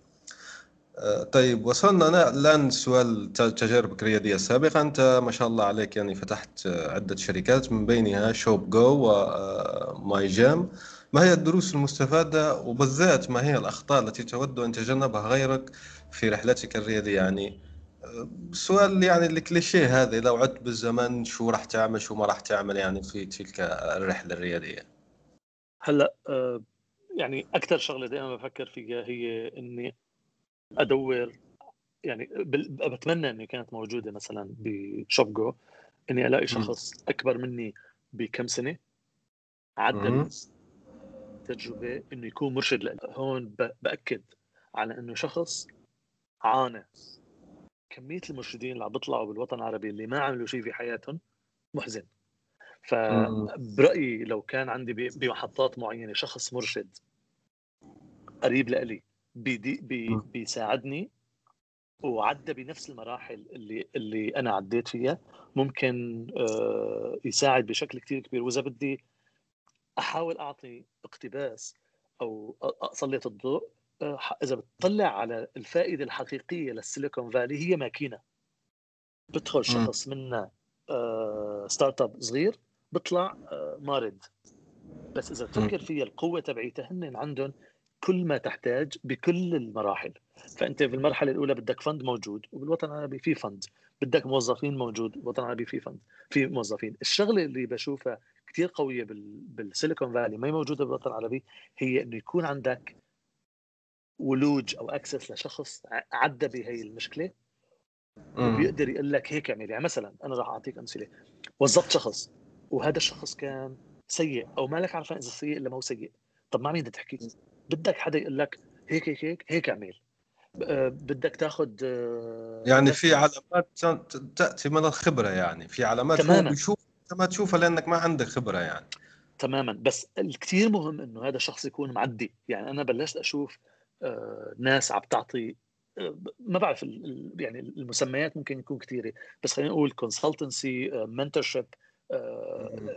طيب وصلنا الآن سؤال تجاربك الريادية السابقة أنت ما شاء الله عليك يعني فتحت عدة شركات من بينها شوب جو وماي جام ما هي الدروس المستفادة وبالذات ما هي الأخطاء التي تود أن تجنبها غيرك في رحلتك الريادية؟ يعني سؤال يعني الكليشيه هذا لو عدت بالزمن شو راح تعمل شو ما راح تعمل يعني في تلك الرحلة الريادية هلا آه، يعني أكثر شغلة دائما بفكر فيها هي إني أدور يعني بتمنى إني كانت موجودة مثلا بشوبجو إني ألاقي شخص أكبر مني بكم سنة عدى تجربة إنه يكون مرشد لي هون بأكد على إنه شخص عانى كمية المرشدين اللي عم بيطلعوا بالوطن العربي اللي ما عملوا شيء في حياتهم محزن. فبرايي لو كان عندي بمحطات معينة شخص مرشد قريب لإلي بيدي بي بيساعدني وعدى بنفس المراحل اللي اللي أنا عديت فيها ممكن آه، يساعد بشكل كثير كبير. وإذا بدي أحاول أعطي اقتباس أو أسلط الضوء إذا بتطلع على الفائدة الحقيقية للسيليكون فالي هي ماكينة. بدخل شخص منا startup صغير بيطلع آه، مارد. بس إذا تفكر فيها القوة تبعيتها هن عندهم كل ما تحتاج بكل المراحل. فأنت في المرحلة الأولى بدك fund موجود وبالوطن العربي في fund بدك موظفين موجود بالوطن العربي في fund في موظفين. الشغلة اللي بشوفها كثير قوية بال Silicon Valley ما موجودة بالوطن العربي هي إنه يكون عندك ولوج أو access لشخص عدى بهي المشكلة. وبيقدر يقول لك هيك اعمل. يعني مثلا أنا راح أعطيك أمثلة. وظفت شخص وهذا الشخص كان سيء أو ما لك عارفان إذا سيء إلا ما هو سيء. طب مع مين بدك تحكي؟ بدك حدا يقول لك هيك هيك هيك هيك اعمل. بدك تاخذ آه، يعني في علامات تأتي من الخبرة يعني. في علامات تماما. بيشوف ما تشوفها لأنك ما عندك خبرة يعني. تماما. بس الكثير مهم إنه هذا الشخص يكون معدي. يعني أنا بلشت أشوف ناس عم تعطي ما بعرف يعني المسميات ممكن يكون كثيره بس خلينا نقول consultancy mentorship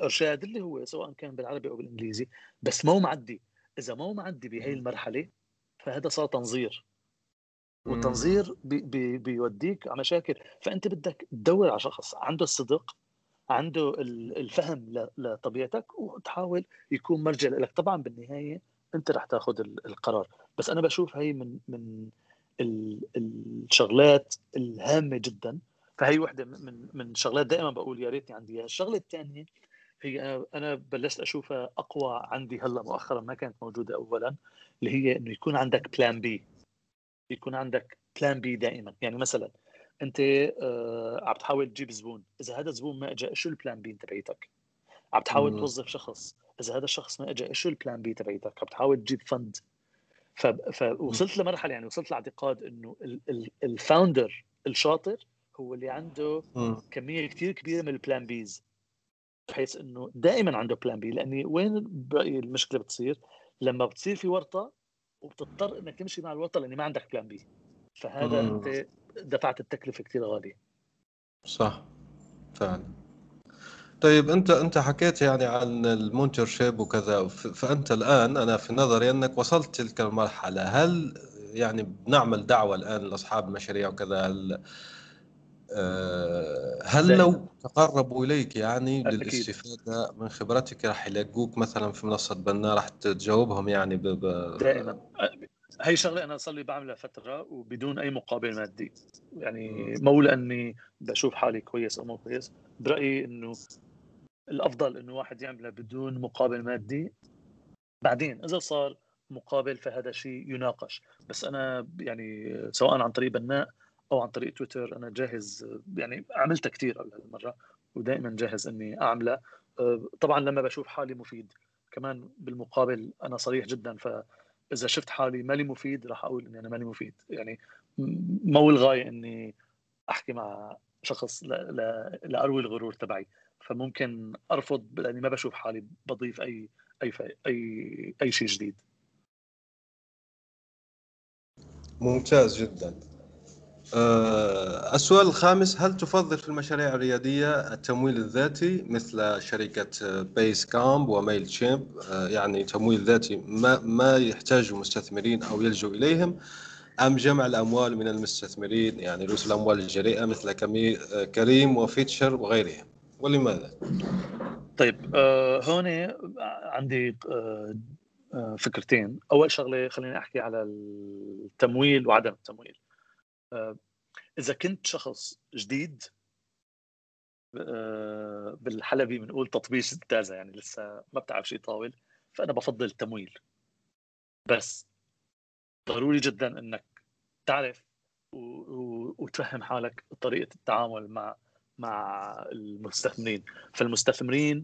إرشاد اللي هو سواء كان بالعربي أو بالإنجليزي بس مو معدي. إذا ما هو معدي بهي المرحلة فهذا صار تنظير. والتنظير بي بي بيوديك على مشاكل. فأنت بدك تدور على شخص عنده الصدق عنده الفهم لطبيعتك وتحاول يكون مرجع لك. طبعا بالنهاية انت رح تاخذ القرار. بس أنا بشوف هي من من الشغلات الهامة جدا. فهي وحدة من من شغلات دائما بقول يا ريتني عندي إياها. الشغلة الثانية هي أنا بلشت أشوفها أقوى عندي هلأ مؤخرا ما كانت موجودة اولا اللي هي إنه يكون عندك plan B يكون عندك plan B دائما. يعني مثلا أنت آه عم تحاول تجيب زبون. إذا هذا الزبون ما اجى شو ال plan B تبعيتك؟ عم تحاول توظف شخص. إذا هذا الشخص ما اجى شو ال plan B تبعيتك عم تحاول تجيب fund فوصلت لمرحلة يعني وصلت لاعتقاد إنه ال founder الشاطر هو اللي عنده كمية كثير كبيرة من ال plan Bs بحيث إنه دائما عنده plan B لأني وين المشكلة بتصير؟ لما بتصير في ورطة وبتضطر إنك تمشي مع الورطة لأني ما عندك plan B فهذا. أنت دفعت التكلفة كثير غالية. صح. فعلا. طيب أنت أنت حكيت يعني عن ال mentorship وكذا فأنت الآن أنا في نظري أنك وصلت تلك المرحلة. هل يعني بنعمل دعوة الآن لأصحاب المشاريع وكذا؟ هل آه، هل لو تقربوا إليك يعني. للاستفاده من خبرتك راح يلاقوك مثلا في منصة بناء راح تجاوبهم يعني ب... دائما. هي شغلة أنا صار لي بعملها فترة وبدون أي مقابل مادي. يعني مو لأني بشوف حالي كويس أو مو كويس برأيي إنه الأفضل إنه واحد يعملها بدون مقابل مادي. بعدين إذا صار مقابل فهذا شيء يناقش. بس أنا يعني سواء عن طريق بناء أو عن طريق تويتر أنا جاهز يعني عملتها كثير هالمرة ودائما جاهز إني اعملها طبعا لما بشوف حالي مفيد. كمان بالمقابل أنا صريح جدا فإذا شفت حالي مالي مفيد راح أقول إني أنا مالي مفيد. يعني مو الغاية إني أحكي مع شخص لاروي الغرور تبعي. فممكن أرفض لأني ما بشوف حالي بضيف أي أي أي أي شيء جديد. ممتاز جدا. آه، السؤال الخامس هل تفضل في المشاريع الريادية التمويل الذاتي مثل شركة Basecamp و Mailchimp آه، يعني تمويل ذاتي ما, ما يحتاج المستثمرين أو يلجوا إليهم أم جمع الأموال من المستثمرين؟ يعني رؤوس الأموال الجريئة مثل كريم وفيتشر وغيرهم. ولماذا؟ طيب آه هون عندي آه فكرتين. أول شغلة خليني أحكي على التمويل وعدم التمويل. آه، إذا كنت شخص جديد آه، بالحلبي بنقول تطبيش التازة يعني لسه ما بتعرف شيء طاول فأنا بفضل التمويل. بس ضروري جدا إنك تعرف وتفهم حالك طريقة التعامل مع مع المستثمرين. فالمستثمرين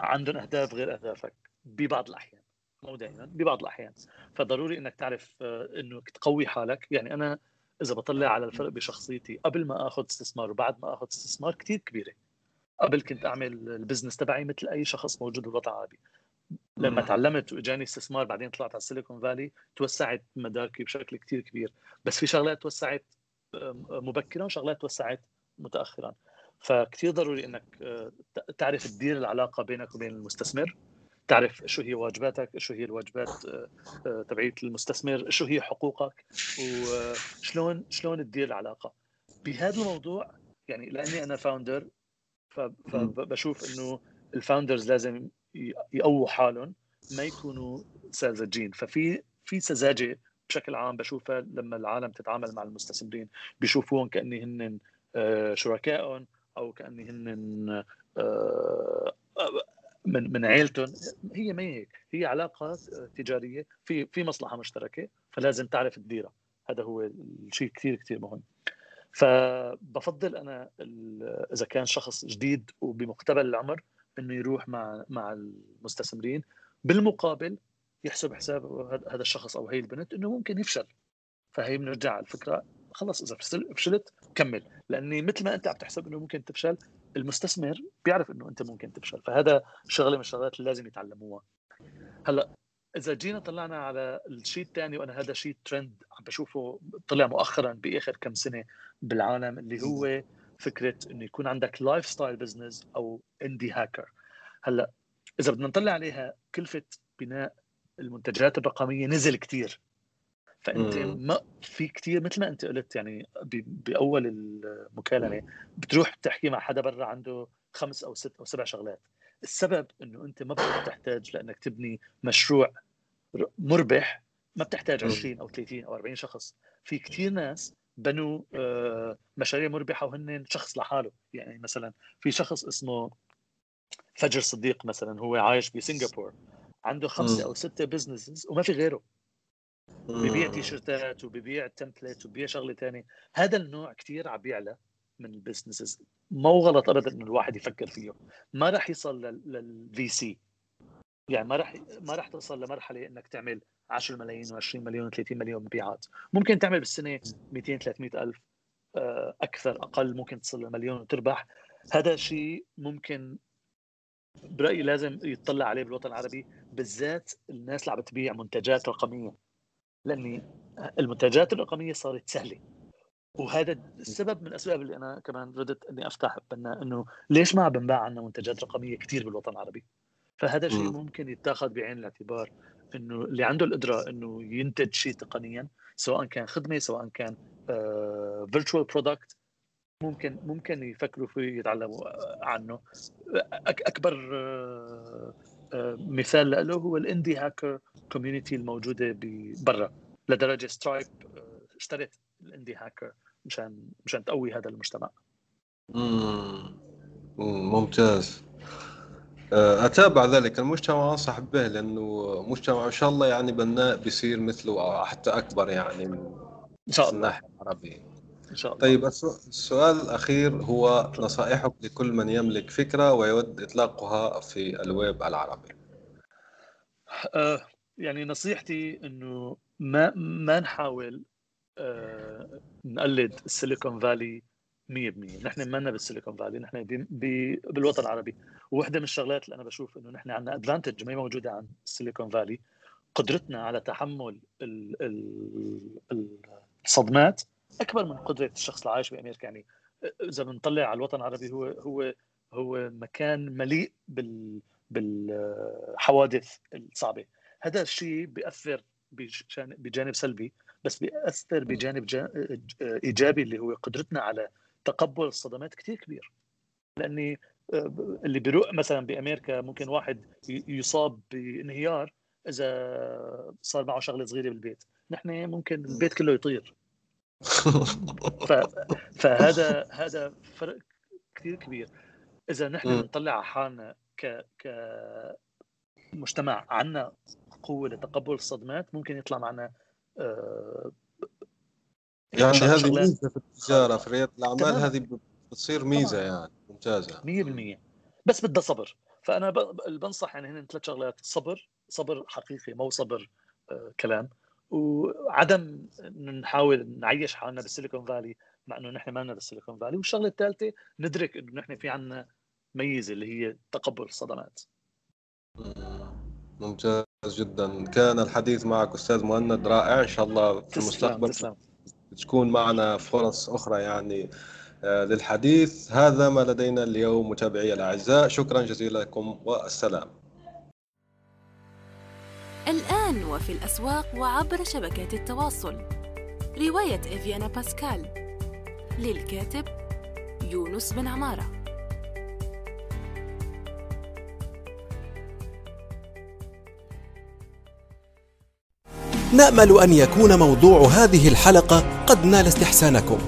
عندهم أهداف غير أهدافك ببعض الأحيان مو دائما ببعض الأحيان. فضروري إنك تعرف آه، إنه تقوي حالك. يعني أنا إذا بطلع على الفرق بشخصيتي قبل ما آخذ استثمار وبعد ما آخذ استثمار كثير كبيرة. قبل كنت أعمل البزنس تبعي مثل أي شخص موجود بالوطن العربي. لما تعلمت وإجاني استثمار بعدين طلعت على السيليكون فالي توسعت مداركي بشكل كثير كبير. بس في شغلات توسعت مبكرا وشغلات توسعت متاخرا فكثير ضروري إنك آه، تعرف تدير العلاقة بينك وبين المستثمر تعرف شو هي واجباتك شو هي الواجبات آه، آه، تبعيت المستثمر شو هي حقوقك وشلون شلون تدير العلاقة. بهذا الموضوع يعني لأني أنا founder فبشوف إنه ال founders لازم يقووا حالهم ما يكونوا ساذجين ففي في سذاجة بشكل عام بشوفها لما العالم تتعامل مع المستثمرين بيشوفوهم كأني هن شركائهم أو كاني هن من من عيلتهم هي ما هيك هي علاقات تجارية في في مصلحة مشتركة فلازم تعرف تديرها. هذا هو الشيء كثير كثير مهم. فبفضل أنا إذا كان شخص جديد وبمقتبل العمر إنه يروح مع مع المستثمرين. بالمقابل يحسب حساب هذا الشخص أو هي البنت إنه ممكن يفشل. فهي بنرجع على الفكرة خلص إذا فشلت كمل. لاني مثل ما أنت عم تحسب إنه ممكن تفشل المستثمر بيعرف إنه أنت ممكن تفشل. فهذا شغلة من الشغلات اللي لازم يتعلموها. هلأ إذا جينا طلعنا على الشيء الثاني وأنا هذا شيء ترند عم بشوفه طلع مؤخرا بآخر كم سنة بالعالم اللي هو فكرة إنه يكون عندك lifestyle business أو indie hacker هلأ إذا بدنا نطلع عليها كلفة بناء المنتجات الرقمية نزل كثير فأنت ما في كثير مثل ما أنت قلت يعني بأول المكالمة بتروح تحكي مع حدا برا عنده خمس أو ست أو سبع شغلات. السبب إنه أنت ما بتحتاج لأنك تبني مشروع مربح ما بتحتاج 20 أو 30 أو 40 شخص. في كثير ناس بنوا آه، مشاريع مربحة وهن شخص لحاله. يعني مثلا في شخص اسمه فجر صديق مثلا هو عايش بسنغافور عنده خمسة أو ستة بزنسز وما في غيره. ببيع تيشرتات وببيع تمبلت وببيع شغلة ثانية هذا النوع كثير عم بيعلى من ال businesses مو غلط ابدا إنه الواحد يفكر فيه. ما راح يصل لل VC يعني ما راح ما راح توصل لمرحلة إنك تعمل 10 ملايين و20 مليون و30 مليون مبيعات. ممكن تعمل بالسنة 200 300 ألف آه، أكثر أقل ممكن تصل لمليون وتربح. هذا الشيء ممكن برأيي لازم يطلع عليه بالوطن العربي بالذات الناس اللي عم بتبيع منتجات رقمية. لأني المنتجات الرقمية صارت سهلة. وهذا السبب من الاسباب اللي أنا كمان ردت إني أفتح بناء إنه ليش ما عم بنباع عندنا منتجات رقمية كثير بالوطن العربي؟ فهذا الشيء ممكن يتاخذ بعين الاعتبار إنه اللي عنده القدرة إنه ينتج شيء تقنيا سواء كان خدمة سواء كان virtual uh, product ممكن ممكن يفكروا فيه يتعلموا عنه. أكبر مثال له هو ال Indie Hacker community الموجودة برا لدرجة Stripe اشترت ال Indie Hacker مشان مشان تقوي هذا المجتمع. مم. ممتاز. آه، أتابع ذلك. المجتمع أنصح به لأنه مجتمع إن شاء الله يعني بناء بيصير مثله أو حتى أكبر يعني من إن شاء الله. الناحيه العربيه إن شاء الله. طيب السؤال الأخير هو نصائحك لكل من يملك فكرة ويود إطلاقها في الويب العربي. آه يعني نصيحتي إنه ما ما نحاول آه نقلد السيليكون فالي 100% نحن ما بالسيليكون فالي نحن بي بي بالوطن العربي. وواحده من الشغلات اللي أنا بشوف إنه نحن عندنا ادفانتج ما هي موجودة عن السيليكون فالي قدرتنا على تحمل ال ال الصدمات أكبر من قدرة الشخص اللي عايش بأمريكا يعني إذا بنطلع على الوطن العربي هو هو هو مكان مليء بال بالحوادث الصعبة. هذا الشيء بيأثر بجانب سلبي بس بيأثر بجانب إيجابي اللي هو قدرتنا على تقبل الصدمات كثير كبير. لأني آه، اللي بيروق مثلا بأمريكا ممكن واحد يصاب بانهيار إذا صار معه شغلة صغيرة بالبيت. نحن ممكن البيت كله يطير. فهذا هذا فرق كثير كبير. إذا نحن بنطلع على حالنا ك ك مجتمع عندنا قوة لتقبل الصدمات ممكن يطلع معنا آه يعني هذه ميزة في التجارة في ريادة الأعمال هذه بتصير ميزة يعني ممتازة. 100% بس بدها صبر. فأنا بنصح يعني هنا ثلاث شغلات. صبر صبر حقيقي مو صبر آه كلام. وعدم نحاول نعيش حالنا بالسيليكون فالي مع إنه نحن ما لنا بالسيليكون فالي. والشغلة الثالثة ندرك إنه نحن في عنا ميزة اللي هي تقبل الصدمات. ممتاز جدا. كان الحديث معك أستاذ مهند رائع. إن شاء الله في المستقبل تسلم. تكون معنا فرص أخرى يعني آه، للحديث. هذا ما لدينا اليوم متابعي الأعزاء. شكرا جزيلا لكم والسلام. الآن وفي الأسواق وعبر شبكات التواصل. رواية إفيانا باسكال. للكاتب يونس بن عمارة. نأمل أن يكون موضوع هذه الحلقة قد نال استحسانكم.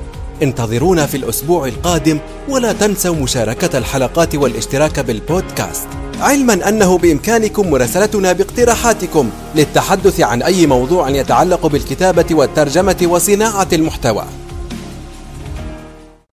انتظرونا في الأسبوع القادم ولا تنسوا مشاركة الحلقات والاشتراك بالبودكاست. علما أنه بإمكانكم مراسلتنا باقتراحاتكم للتحدث عن أي موضوع يتعلق بالكتابة والترجمة وصناعة المحتوى.